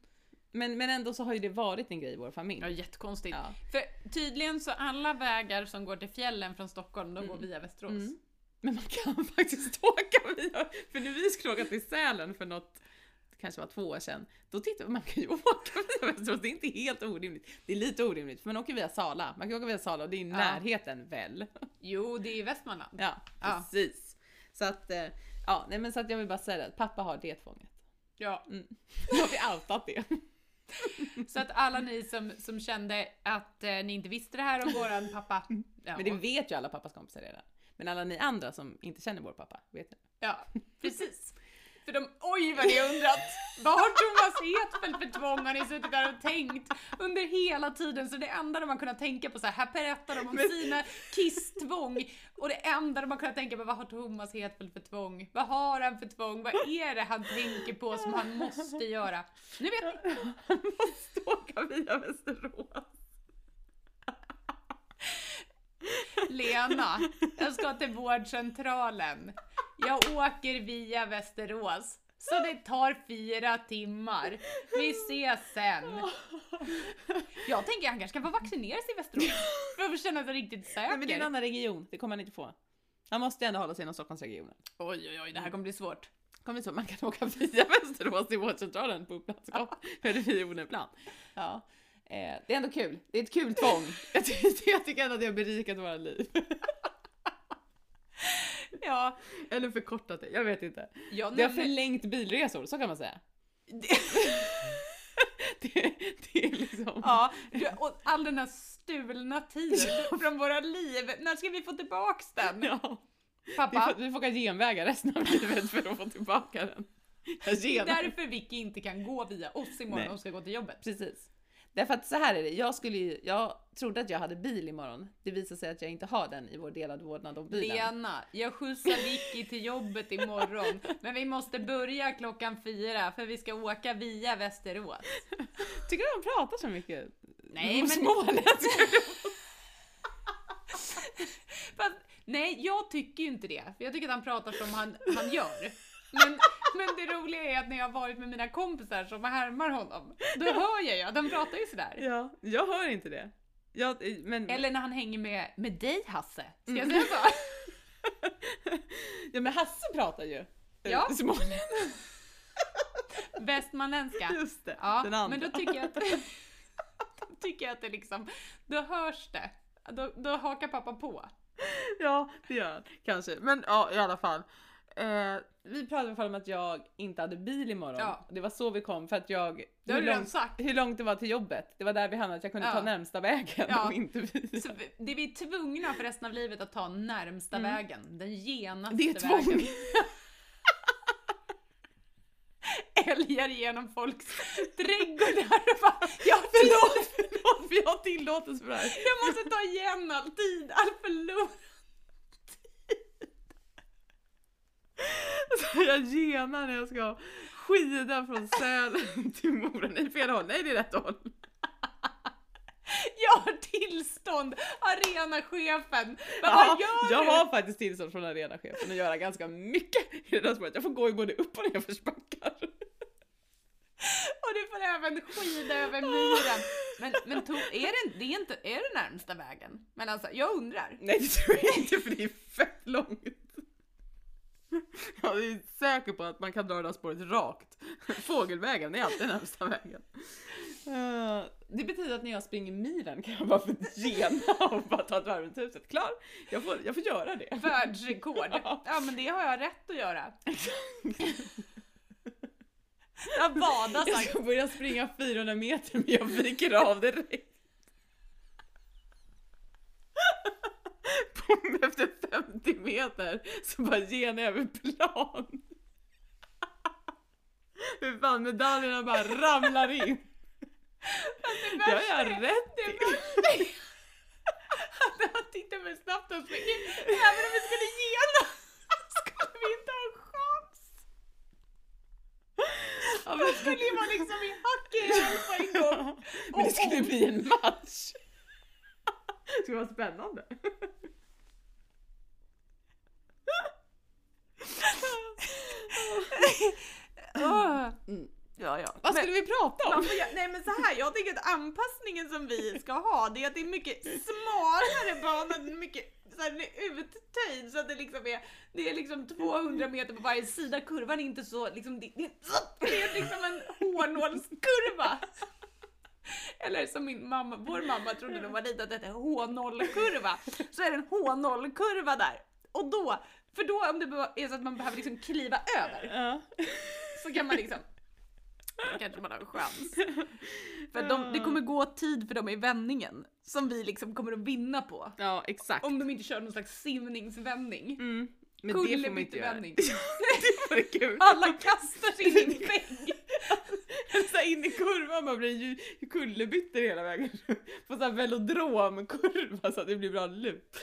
Speaker 2: Men, men ändå så har ju det varit en grej i vår familj.
Speaker 1: Ja, jättekonstigt.
Speaker 2: Ja.
Speaker 1: För tydligen så alla vägar som går till fjällen från Stockholm, de går via Västerås.
Speaker 2: Mm. Men man kan faktiskt åka via, för när vi skulle åka till Sälen för något, kanske var två år sedan, då tittade vi, man kan ju åka via Västerås, det är inte helt orimligt. Det är lite orimligt, för man åker via Sala, man kan åka via Sala och det är i
Speaker 1: Ja.
Speaker 2: närheten väl?
Speaker 1: Jo, det är i Västmanland.
Speaker 2: Ja,
Speaker 1: Ja.
Speaker 2: precis. Så att, eh, ja, nej men så att jag vill bara säga det, att pappa har det tvånget.
Speaker 1: Ja.
Speaker 2: Mm. Nu har vi outat det.
Speaker 1: Så att alla ni som, som kände att eh, ni inte visste det här om våran pappa. Ja,
Speaker 2: Men det vet ju alla pappas kompisar redan. Men alla ni andra som inte känner vår pappa, vet ni?
Speaker 1: Ja, precis. För de, oj vad ni undrat! Vad har Thomas Hedfeldt för tvång har ni suttit där och tänkt under hela tiden? Så det enda de har kunnat tänka på så här, här berättar de om sina kisstvång. Och det enda de har kunnat tänka på, vad har Thomas Hedfeldt för tvång? Vad har han för tvång? Vad är det han tänker på som han måste göra? Nu vet ni!
Speaker 2: Han måste åka via Västerås.
Speaker 1: Lena, jag ska till vårdcentralen. Jag åker via Västerås. Så det tar fyra timmar. Vi ses sen. Jag tänker att han kanske ska få vaccinera sig i Västerås. För att känna sig riktigt säker.
Speaker 2: Nej men det är en annan region, det kommer han inte få. Han måste ändå hålla sig inom Stockholmsregionen.
Speaker 1: Oj oj oj, det här kommer bli svårt.
Speaker 2: Kommer så man kan åka via Västerås till vårdcentralen på Upplandskap eller via Oneplan. Ja. Eh, det är ändå kul. Det är ett kul tvång. Jag tycker, jag tycker ändå att det har berikat våra liv.
Speaker 1: Ja,
Speaker 2: Eller förkortat det, jag vet inte.
Speaker 1: jag
Speaker 2: Det har förlängt bilresor, så kan man säga. Det, det är liksom...
Speaker 1: Ja, och all den här stulna tiden från våra liv. När ska vi få tillbaks den?
Speaker 2: Ja.
Speaker 1: Pappa?
Speaker 2: får, vi får åka genvägar resten av livet för att få tillbaka den.
Speaker 1: Det är därför Vicky inte kan gå via oss imorgon
Speaker 2: Nej.
Speaker 1: hon ska gå till jobbet.
Speaker 2: Precis. Därför att så här är det, jag, skulle ju, jag trodde att jag hade bil imorgon. Det visar sig att jag inte har den i vår delade vårdnad om bilen.
Speaker 1: Lena, jag skjutsar Vicky till jobbet imorgon, men vi måste börja klockan fyra för vi ska åka via Västerås.
Speaker 2: Tycker du han pratar så mycket?
Speaker 1: Nej, men-. Fast, nej, jag tycker ju inte det, för jag tycker att han pratar som han, han gör. Men Men det roliga är att när jag har varit med mina kompisar som härmar honom, då hör jag ju att de pratar ju sådär.
Speaker 2: Ja, jag hör inte det. Jag, eh, men,
Speaker 1: Eller när han hänger med, med dig Hasse. Ska jag
Speaker 2: Mm.
Speaker 1: säga så?
Speaker 2: ja men Hasse pratar ju. eh,
Speaker 1: Ja.
Speaker 2: Smålänning.
Speaker 1: Västmanländska.
Speaker 2: Just det,
Speaker 1: Ja,
Speaker 2: den andra.
Speaker 1: men då tycker jag att, då tycker jag att det liksom, då hörs det. Då, då hakar pappa på.
Speaker 2: Ja, det gör han. Kanske. Men ja, i alla fall. Eh, vi pratade i alla fall om att jag inte hade bil imorgon.
Speaker 1: Ja.
Speaker 2: Det var så vi kom för att jag...
Speaker 1: Det har
Speaker 2: hur,
Speaker 1: du
Speaker 2: långt,
Speaker 1: sagt.
Speaker 2: hur långt det var till jobbet. Det var där vi hamnade, att jag kunde
Speaker 1: Ja.
Speaker 2: ta närmsta vägen
Speaker 1: Ja.
Speaker 2: och inte bil.
Speaker 1: Så vi- det vi är tvungna för resten av livet att ta närmsta
Speaker 2: Mm.
Speaker 1: vägen. Den genaste
Speaker 2: Det är tvång.
Speaker 1: vägen. Älgar genom folks trädgårdar och bara, jag,
Speaker 2: Förlåt, förlåt, vi har tillåtelse för det här.
Speaker 1: jag måste ta igen all tid, all förlorad
Speaker 2: Så jag genar när jag ska skida från Sälen till Mora. Nej, fel håll. Nej, det är rätt håll.
Speaker 1: Jag har tillstånd, arenachefen. Men
Speaker 2: Ja,
Speaker 1: vad gör
Speaker 2: jag
Speaker 1: du?
Speaker 2: har faktiskt tillstånd från arenachefen att göra ganska mycket i det där spåret. Jag får gå i både upp och nerförsbackar.
Speaker 1: Och du får även skida över myren. Men, men to, är, det, det är, inte, är det närmsta vägen? Men alltså, jag undrar.
Speaker 2: Nej, det tror jag inte för det är fett långt. Jag är säker på att man kan dra det där spåret rakt. Fågelvägen är alltid närmsta vägen. Eh, det betyder att när jag springer milen kan jag bara få gena och bara ta ett varv runt huset. Klar, jag får, jag får göra det.
Speaker 1: Världsrekord.
Speaker 2: Ja.
Speaker 1: Ja men det har jag rätt att göra. Jag båda
Speaker 2: Jag ska börja springa 400 meter men jag viker av direkt. På- Efter 50 meter så bara jag över plan. Hur fan medaljerna bara ramlar in. Det har jag rätt
Speaker 1: Det
Speaker 2: i.
Speaker 1: han tittar för snabbt och springer. Även om vi skulle gena skulle vi inte ha en chans.
Speaker 2: Ja,
Speaker 1: Då skulle ju vara liksom i hack i häl på en gång.
Speaker 2: Men det skulle bli en match. Det skulle vara spännande. Mm.
Speaker 1: Ja, ja.
Speaker 2: Vad
Speaker 1: Men-
Speaker 2: skulle vi prata om?
Speaker 1: göra- nej men så här, jag tänker att anpassningen som vi ska ha, det är att det är mycket smalare bana, mycket så här, den är uttöjd så att det liksom är, det är liksom 200 meter på varje sida, kurvan är inte så liksom, det, det, det är liksom en hårnålskurva. Eller som min mamma, vår mamma trodde när hon var liten att det hette H0-kurva, så är det en H0-kurva där. Och då, för då om det är så att man behöver liksom kliva över,
Speaker 2: Ja.
Speaker 1: så kan man liksom kanske man har en chans. För de, det kommer gå tid för dem i vändningen som vi liksom kommer att vinna på.
Speaker 2: Ja, exakt.
Speaker 1: Om de inte kör någon slags simningsvändning.
Speaker 2: Mm. Men det får man inte göra. Kul.
Speaker 1: Alla kastar sig in i en vägg.
Speaker 2: så in i kurvan, man blir ju kullerbyttor hela vägen. På sån här velodromkurva så att det blir bra loop.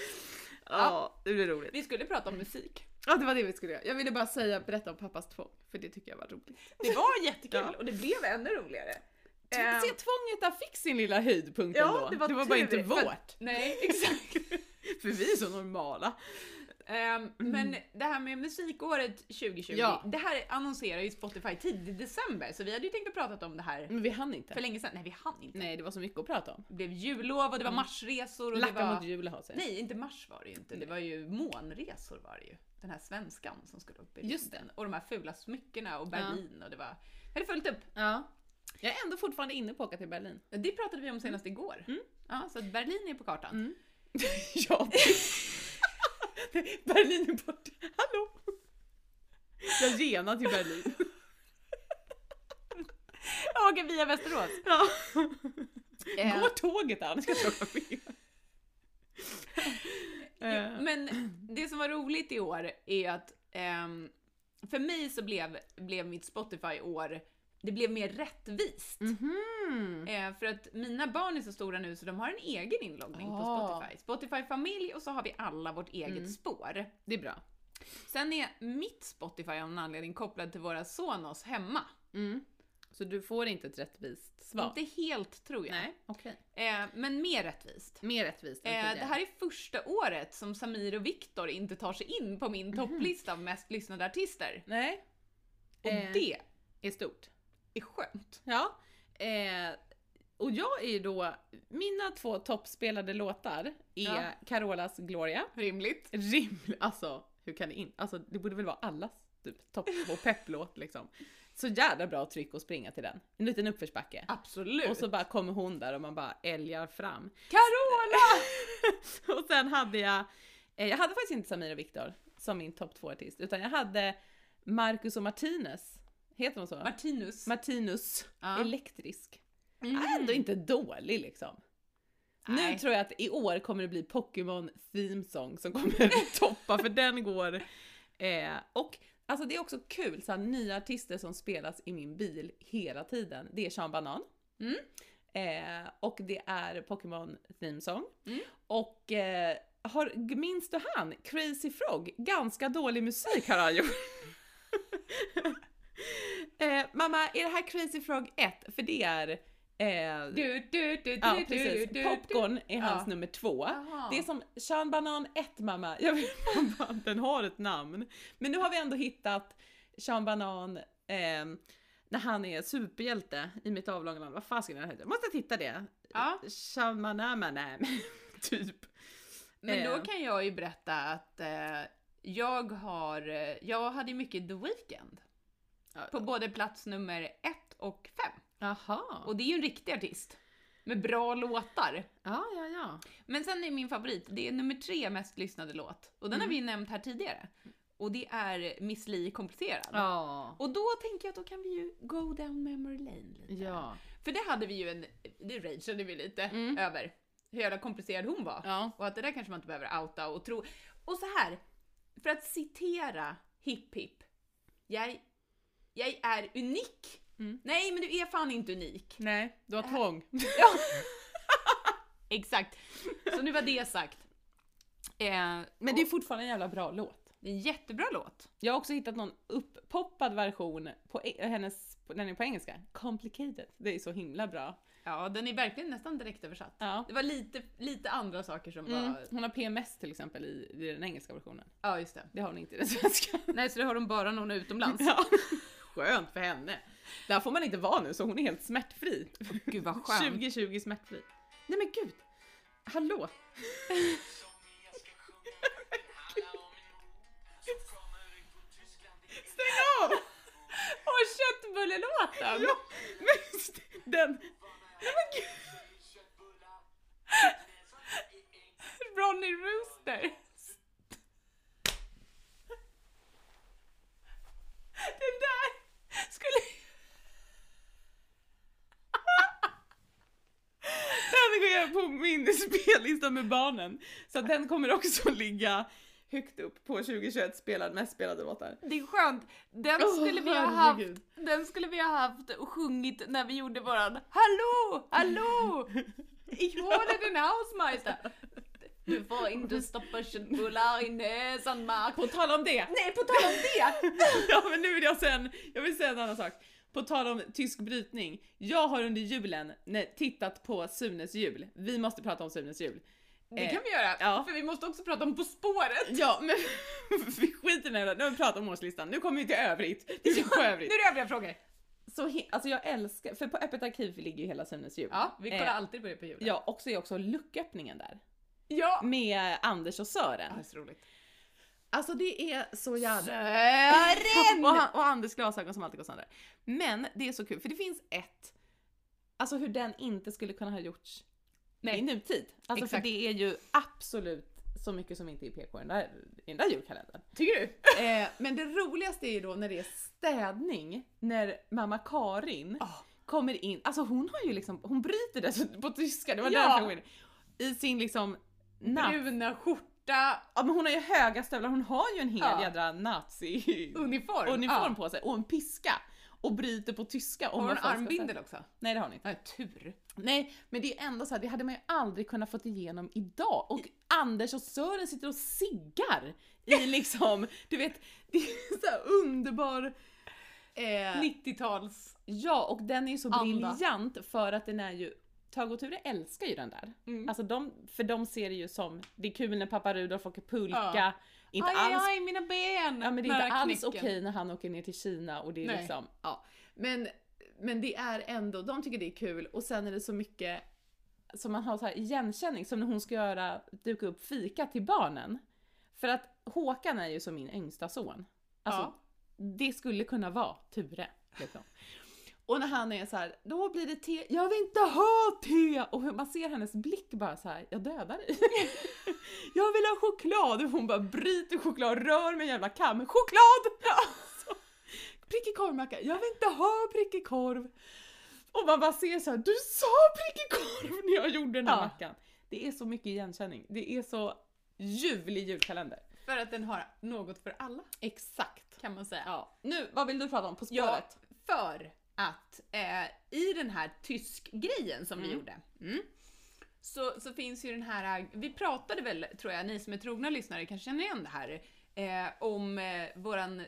Speaker 2: Ja, det blir roligt.
Speaker 1: Vi skulle prata om musik.
Speaker 2: Ja, det var det vi skulle göra. Jag ville bara säga, berätta om pappas tvång, för det tycker jag var roligt.
Speaker 1: Det var jättekul
Speaker 2: Ja.
Speaker 1: och det blev ännu roligare. Ehm,
Speaker 2: Se, tvånget där fick sin lilla höjdpunkt
Speaker 1: Ja,
Speaker 2: ändå.
Speaker 1: det var
Speaker 2: bara
Speaker 1: tur.
Speaker 2: inte
Speaker 1: För-
Speaker 2: vårt.
Speaker 1: Nej, exakt.
Speaker 2: För vi är så normala.
Speaker 1: Ehm, Men det här med musikåret 2020,
Speaker 2: Ja.
Speaker 1: det här annonserar ju Spotify tidigt i december så vi hade ju tänkt att prata om det här
Speaker 2: Men vi hann inte.
Speaker 1: för länge sedan. Nej, vi hann inte.
Speaker 2: Nej, det var så mycket att prata om.
Speaker 1: Det blev jullov och det var marsresor och det
Speaker 2: Lacka
Speaker 1: var...
Speaker 2: mot jul har sig.
Speaker 1: Nej, inte mars var det ju inte. Det var ju månresor var det ju. Den här svenskan som skulle upp i
Speaker 2: Just
Speaker 1: rymden. Och de här fula smyckena och Berlin och det var... Jag hade följt upp.
Speaker 2: Ja. Jag är ändå fortfarande inne på att åka till Berlin.
Speaker 1: Det pratade vi om senast igår.
Speaker 2: Mm.
Speaker 1: Ja, så att Berlin är på kartan.
Speaker 2: Mm. ja. Berlin är borta. Hallå! Jag genar till Berlin.
Speaker 1: Jag åker via Västerås.
Speaker 2: Ja.
Speaker 1: Eh,
Speaker 2: Går tåget där? Ska jag åka med.
Speaker 1: jo,
Speaker 2: Eh,
Speaker 1: men det som var roligt i år är att ehm, för mig så blev, blev mitt Spotify-år det blev mer rättvist.
Speaker 2: Mhm.
Speaker 1: Eh, för att mina barn är så stora nu så de har en egen inloggning på
Speaker 2: Ah.
Speaker 1: Spotify. Spotify familj och så har vi alla vårt eget
Speaker 2: Mm.
Speaker 1: spår.
Speaker 2: Det är bra.
Speaker 1: Sen är mitt Spotify av någon anledning kopplad till våra Sonos hemma.
Speaker 2: Mm. Så du får inte ett rättvist svar?
Speaker 1: Inte helt tror jag.
Speaker 2: Nej, okej.
Speaker 1: Eh, men mer rättvist.
Speaker 2: Mer rättvist
Speaker 1: Eh, det här är första året som Samir och Viktor inte tar sig in på min topplista av mest lyssnade artister.
Speaker 2: Nej. Och
Speaker 1: Eh.
Speaker 2: det är stort.
Speaker 1: Är skönt.
Speaker 2: Ja. Eh, och jag är ju då, mina två toppspelade låtar är
Speaker 1: Ja.
Speaker 2: Carolas Gloria.
Speaker 1: Rimligt.
Speaker 2: Rimligt, alltså hur kan det in, alltså det borde väl vara allas typ topp och pepplåt liksom. Så jävla bra tryck att springa till den. En liten uppförsbacke.
Speaker 1: Absolut.
Speaker 2: Och så bara kommer hon där och man bara älgar fram.
Speaker 1: Carola!
Speaker 2: och sen hade jag, eh, jag hade faktiskt inte Samir och Viktor som min topp två artist utan jag hade Marcus och Martinez. Heter de så?
Speaker 1: Martinus.
Speaker 2: Martinus.
Speaker 1: Ja.
Speaker 2: Elektrisk.
Speaker 1: Mm.
Speaker 2: Är ändå inte dålig liksom. Nu
Speaker 1: Nej.
Speaker 2: tror jag att i år kommer det bli Pokémon Theme Song som kommer toppa för den går. Eh, och alltså det är också kul, så här, nya artister som spelas i min bil hela tiden. Det är Sean Banan.
Speaker 1: Mm.
Speaker 2: Eh, och det är Pokémon Theme Song.
Speaker 1: Mm.
Speaker 2: Och eh, har, minns du han? Crazy Frog? Ganska dålig musik har han gjort. eh, mamma, är det här Crazy Frog 1? För det är eh,
Speaker 1: Du, du, du,
Speaker 2: Ja precis, Popcorn är hans
Speaker 1: Ja.
Speaker 2: nummer två.
Speaker 1: Jaha.
Speaker 2: Det är som Sean Banan 1 mamma, jag vet inte om den har ett namn. Men nu har vi ändå hittat Sean Banan ehm, när han är superhjälte i mitt avlånga land. Vad fan ska den heta? Jag måste titta det.
Speaker 1: Ja.
Speaker 2: Sean Banan, typ.
Speaker 1: Men då
Speaker 2: Eh.
Speaker 1: kan jag ju berätta att eh, jag har, eh, jag hade mycket The Weeknd. På både plats nummer ett och fem.
Speaker 2: Jaha.
Speaker 1: Och det är ju en riktig artist. Med bra låtar.
Speaker 2: ja, ja, ja.
Speaker 1: Men sen är min favorit, det är nummer tre mest lyssnade låt. Och den har vi ju nämnt här tidigare. Och det är Miss Li kompletterad.
Speaker 2: Ja.
Speaker 1: Och då tänker jag att då kan vi ju go down memory lane lite.
Speaker 2: Ja.
Speaker 1: För det hade vi ju en, det rageade vi lite
Speaker 2: Mm.
Speaker 1: över. Hur jävla komplicerad hon var.
Speaker 2: Ja.
Speaker 1: Och att det där kanske man inte behöver outa och tro. Och så här, för att citera Hipp Hipp. Jag, jag är unik.
Speaker 2: Mm.
Speaker 1: Nej, men du är fan inte unik.
Speaker 2: Nej, du har tvång.
Speaker 1: Ja. Exakt. Så nu var det sagt. Eh,
Speaker 2: Men det är fortfarande en jävla bra låt.
Speaker 1: det är en jättebra låt.
Speaker 2: Jag har också hittat någon upppoppad version på e- hennes, den är på engelska. Complicated. Det är så himla bra.
Speaker 1: Ja, den är verkligen nästan direkt översatt.
Speaker 2: Ja.
Speaker 1: Det var lite, lite andra saker som
Speaker 2: Mm.
Speaker 1: var...
Speaker 2: Hon har PMS till exempel i, i den engelska versionen.
Speaker 1: Ja, just det.
Speaker 2: Det har hon inte i den svenska.
Speaker 1: Nej, så det har de bara någon utomlands.
Speaker 2: Ja. Skönt för henne. Där får man inte vara nu så hon är helt smärtfri.
Speaker 1: Gud vad skönt.
Speaker 2: 2020 smärtfri. Nej men gud! Hallå! Stäng av!
Speaker 1: Och köttbullelåten!
Speaker 2: Ja, men st- den... Nej men gud!
Speaker 1: Ronny Rooster. Den där skulle...
Speaker 2: Den går jag på min spellista med barnen. Så den kommer också ligga högt upp på 2021 spelad, mest spelade låtar.
Speaker 1: Det är skönt. Den skulle vi ha haft,
Speaker 2: herregud.
Speaker 1: den skulle vi ha haft och sjungit när vi gjorde våran Hallå, hallå! Ich hole den Hausmeister. Du får inte stoppa köttbullar i näsan Mark.
Speaker 2: På tal om det!
Speaker 1: Nej, på tal om det!
Speaker 2: ja men nu vill jag säga en, jag vill säga en annan sak. På tal om tysk brytning. Jag har under julen tittat på Sunes jul. Vi måste prata om Sunes jul.
Speaker 1: Det
Speaker 2: Eh,
Speaker 1: kan vi göra,
Speaker 2: ja.
Speaker 1: för vi måste också prata om På spåret.
Speaker 2: Ja men vi skiter i det nu har vi pratat om årslistan. Nu kommer vi till övrigt. Till
Speaker 1: Nu
Speaker 2: övrigt.
Speaker 1: är det övriga frågor.
Speaker 2: Så alltså jag älskar, för på Öppet arkiv ligger ju hela Sunes jul.
Speaker 1: Ja, vi kollar
Speaker 2: Eh,
Speaker 1: alltid på det på julen.
Speaker 2: Ja, och så är också lucköppningen där.
Speaker 1: Ja!
Speaker 2: Med Anders och Sören.
Speaker 1: det är så roligt.
Speaker 2: Alltså det är så jävla...
Speaker 1: Sören!
Speaker 2: och, och Anders glasögon som alltid går sönder. Men det är så kul, för det finns ett, alltså hur den inte skulle kunna ha gjorts
Speaker 1: Nej.
Speaker 2: i nutid. Alltså
Speaker 1: Exakt.
Speaker 2: för det är ju absolut så mycket som inte är PK i den där, i den där julkalendern.
Speaker 1: Tycker du?
Speaker 2: eh, men det roligaste är ju då när det är städning, när mamma Karin
Speaker 1: Ah.
Speaker 2: kommer in, alltså hon har ju liksom, hon bryter det på tyska, det var
Speaker 1: Ja.
Speaker 2: därför hon var inne. I sin liksom natt.
Speaker 1: Bruna skjorta,
Speaker 2: Ja men hon har ju höga stövlar, hon har ju en hel
Speaker 1: Ja.
Speaker 2: jädra nazi
Speaker 1: uniform. Ja.
Speaker 2: på sig och en piska och bryter på tyska om
Speaker 1: Har hon armbindel också?
Speaker 2: Nej det har hon inte.
Speaker 1: Ja, tur.
Speaker 2: Nej men det är ändå så här, det hade man ju aldrig kunnat fått igenom idag och Anders och Sören sitter och siggar i liksom, du vet, det är så här underbar eh,
Speaker 1: 90-tals.
Speaker 2: Ja, och den är ju så briljant för att den är ju Tage och Ture älskar ju den där.
Speaker 1: Mm.
Speaker 2: Alltså de, för de ser det ju som, det är kul när pappa Rudolf åker pulka,
Speaker 1: Ja.
Speaker 2: inte
Speaker 1: aj,
Speaker 2: alls
Speaker 1: aj, mina ben!
Speaker 2: Ja men det är inte alls okej när han åker ner till Kina och det är
Speaker 1: Nej.
Speaker 2: liksom,
Speaker 1: Ja.
Speaker 2: men, men det är ändå, de tycker det är kul och sen är det så mycket som man har så här igenkänning, som när hon ska göra, duka upp fika till barnen. För att Håkan är ju som min yngsta son. Alltså,
Speaker 1: Ja.
Speaker 2: det skulle kunna vara Ture. Liksom. Och när han är så här, då blir det te, jag vill inte ha te! Och man ser hennes blick bara så här, jag dödar dig. jag vill ha choklad! Och hon bara bryter choklad, rör med en jävla kam, choklad! Prickig korvmacka, jag vill inte ha prickig korv! Och man bara ser så här, du sa prickig korv när jag gjorde den här
Speaker 1: Ja.
Speaker 2: mackan. Det är så mycket igenkänning, det är så ljuvlig julkalender.
Speaker 1: För att den har något för alla,
Speaker 2: Exakt.
Speaker 1: kan man säga.
Speaker 2: Ja. Nu, vad vill du prata om På
Speaker 1: Ja,
Speaker 2: spåret?
Speaker 1: för att eh, i den här tysk-grejen som vi
Speaker 2: Mm.
Speaker 1: gjorde, mm, så, så finns ju den här, vi pratade väl, tror jag, ni som är trogna lyssnare kanske känner igen det här, eh, om eh, våran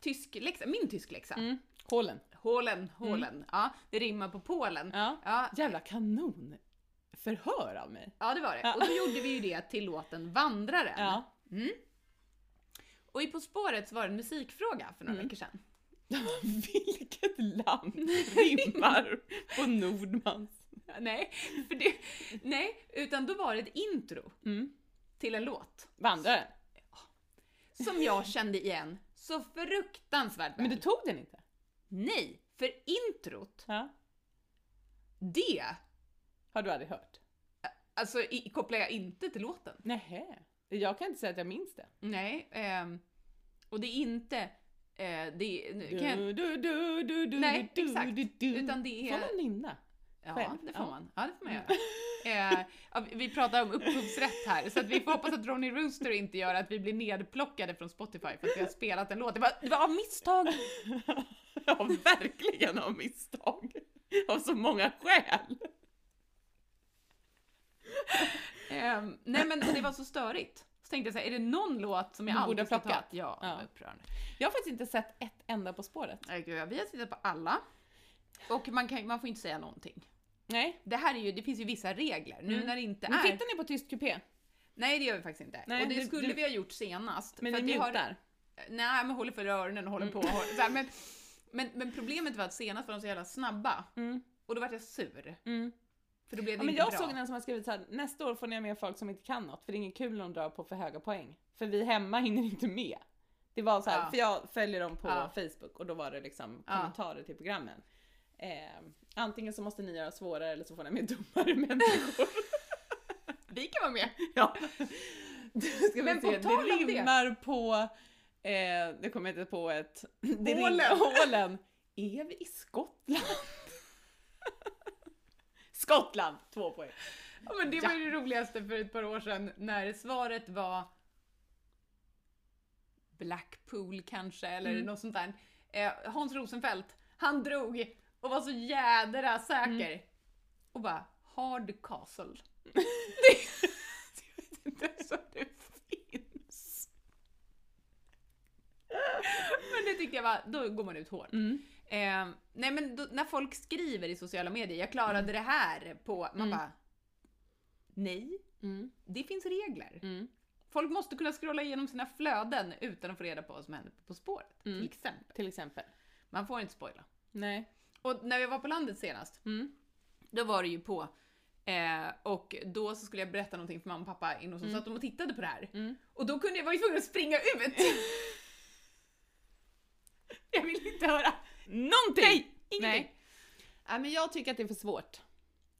Speaker 1: tyskläxa, min tyskläxa.
Speaker 2: Mm. Hålen.
Speaker 1: Hålen, hålen. Ja, det rimmar på Polen.
Speaker 2: Ja.
Speaker 1: Ja,
Speaker 2: Jävla kanon förhör av mig.
Speaker 1: ja, det var det.
Speaker 2: Ja.
Speaker 1: Och då gjorde vi ju det till låten Vandraren.
Speaker 2: Ja.
Speaker 1: Mm. Och i På spåret så var det en musikfråga för några
Speaker 2: Mm.
Speaker 1: veckor sedan.
Speaker 2: Vilket land rimmar på Nordmans?
Speaker 1: Nej, för det, nej, utan då var det ett intro
Speaker 2: Mm.
Speaker 1: till en låt
Speaker 2: Vandraren.
Speaker 1: som jag kände igen så fruktansvärt väl.
Speaker 2: Men du tog den inte?
Speaker 1: Nej, för introt,
Speaker 2: Ja.
Speaker 1: det,
Speaker 2: Har du aldrig hört?
Speaker 1: alltså i, kopplar jag inte till låten.
Speaker 2: Nähä. Jag kan inte säga att jag minns det.
Speaker 1: Nej, ehm, och det är inte, eh, det nu kan jag,
Speaker 2: Du, du, du, du,
Speaker 1: Nej,
Speaker 2: du,
Speaker 1: exakt.
Speaker 2: Du, du.
Speaker 1: Utan det är-
Speaker 2: Får man nynna?
Speaker 1: Ja,
Speaker 2: Själv?
Speaker 1: det får
Speaker 2: Ja.
Speaker 1: man. Ja, det får man göra. Eh, vi- pratar om upphovsrätt här, så att vi får hoppas att Ronny Rooster inte gör att vi blir nedplockade från Spotify för att vi har spelat en låt. Det var, det var av misstag!
Speaker 2: Ja, verkligen av misstag. Av så många skäl.
Speaker 1: Ehm, nej men det var så störigt. Så tänkte jag så här, är det någon låt som jag
Speaker 2: Du
Speaker 1: ska ta?
Speaker 2: plockat.
Speaker 1: Ja,
Speaker 2: Ja.
Speaker 1: upprörande.
Speaker 2: Jag har faktiskt inte sett ett enda På spåret.
Speaker 1: Nej, gud, vi har tittat på alla. Och man, kan, man får inte säga någonting.
Speaker 2: Nej.
Speaker 1: Det här är ju, det finns ju vissa regler. Nu
Speaker 2: Mm.
Speaker 1: när det inte
Speaker 2: Men
Speaker 1: är...
Speaker 2: tittar ni på Tyst Kupé?
Speaker 1: Nej det gör vi faktiskt inte.
Speaker 2: Nej,
Speaker 1: och det
Speaker 2: du-
Speaker 1: skulle
Speaker 2: du-
Speaker 1: vi ha gjort senast.
Speaker 2: Men
Speaker 1: för
Speaker 2: ni
Speaker 1: vi har-
Speaker 2: mutar?
Speaker 1: Nej, men håller för öronen och håller
Speaker 2: Mm.
Speaker 1: på. Och håller, så här, men, men, men problemet var att senast var de så jävla snabba.
Speaker 2: Mm.
Speaker 1: Och då var jag sur. För då blev det
Speaker 2: Ja, men
Speaker 1: inte
Speaker 2: jag
Speaker 1: bra.
Speaker 2: såg en som har skrivit så här: nästa år får ni ha med folk som inte kan något, för det är inget kul när de drar på för höga poäng. För vi hemma hinner inte med. Det var så här,
Speaker 1: Ja.
Speaker 2: för jag följer dem på
Speaker 1: Ja.
Speaker 2: Facebook och då var det liksom kommentarer till programmen. Eh, antingen så måste ni göra svårare eller så får ni med dummare människor.
Speaker 1: Vi kan vara med.
Speaker 2: ja. Ska
Speaker 1: Men
Speaker 2: vi
Speaker 1: på
Speaker 2: se,
Speaker 1: tal om
Speaker 2: det
Speaker 1: det.
Speaker 2: rimmar på, eh, det kommer inte på ett... Det
Speaker 1: Hålen.
Speaker 2: Är vi i Skottland? Skottland! Två poäng.
Speaker 1: Ja, men det var ju det roligaste för ett par år sedan när svaret var Blackpool kanske, eller
Speaker 2: Mm.
Speaker 1: något sånt där. Eh, Hans Rosenfeldt, han drog och var så jädra säker.
Speaker 2: Mm.
Speaker 1: Och bara, Hard Castle. det, jag vet inte ens om det finns. Men det tyckte jag var, då går man ut hårt.
Speaker 2: Mm.
Speaker 1: Eh, nej men då, när folk skriver i sociala medier, jag klarade det här på, man
Speaker 2: Mm.
Speaker 1: bara Nej,
Speaker 2: Mm.
Speaker 1: det finns regler.
Speaker 2: Mm.
Speaker 1: Folk måste kunna scrolla igenom sina flöden utan att få reda på vad som händer På spåret.
Speaker 2: Mm.
Speaker 1: Till exempel.
Speaker 2: Till exempel.
Speaker 1: Man får inte spoila.
Speaker 2: Nej.
Speaker 1: Och när vi var på landet senast,
Speaker 2: Mm.
Speaker 1: då var det ju på eh, och då så skulle jag berätta någonting för mamma och pappa innan så
Speaker 2: Mm.
Speaker 1: satt de och tittade på det här.
Speaker 2: Mm.
Speaker 1: Och då kunde jag, var ju tvungen att springa ut! jag vill inte höra
Speaker 2: Någonting!
Speaker 1: Nej, ingenting.
Speaker 2: Nej. Nej, men jag tycker att det är för svårt.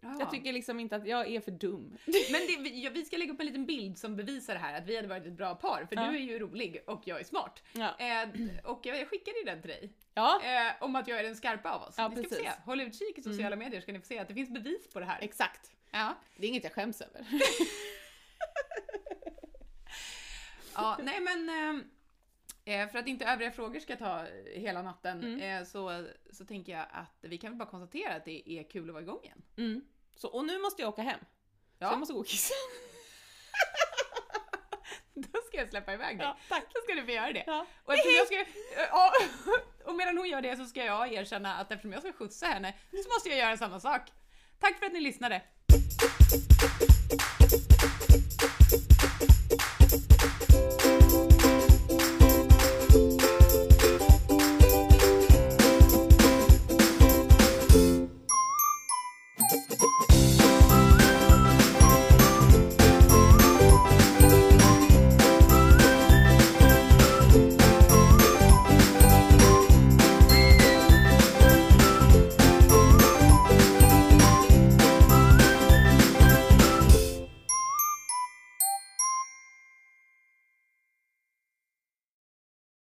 Speaker 1: Jaha.
Speaker 2: Jag tycker liksom inte att jag är för dum.
Speaker 1: Men det, vi, ja, ska lägga upp en liten bild som bevisar det här, att vi hade varit ett bra par, för
Speaker 2: Ja.
Speaker 1: du är ju rolig och jag är smart.
Speaker 2: Ja.
Speaker 1: Eh, och jag, skickade ju den till dig,
Speaker 2: ja.
Speaker 1: eh, om att jag är den skarpa av oss.
Speaker 2: Ja,
Speaker 1: ni ska få
Speaker 2: precis.
Speaker 1: se. Håll utkik i sociala medier ska ni få se att det finns bevis på det här.
Speaker 2: Exakt.
Speaker 1: Ja.
Speaker 2: Det är inget jag skäms över.
Speaker 1: ja, nej men eh, eh, för att inte övriga frågor ska ta hela natten
Speaker 2: Mm.
Speaker 1: eh, så, så tänker jag att vi kan väl bara konstatera att det är kul att vara igång igen.
Speaker 2: Mm. Så, och nu måste jag åka hem.
Speaker 1: Ja.
Speaker 2: Så jag måste gå och kissa.
Speaker 1: Då ska jag släppa iväg dig.
Speaker 2: Ja, tack.
Speaker 1: Då ska du få göra det.
Speaker 2: Ja.
Speaker 1: Och, jag ska, ja, och medan hon gör det så ska jag erkänna att eftersom jag ska skjutsa henne så måste jag göra samma sak. Tack för att ni lyssnade!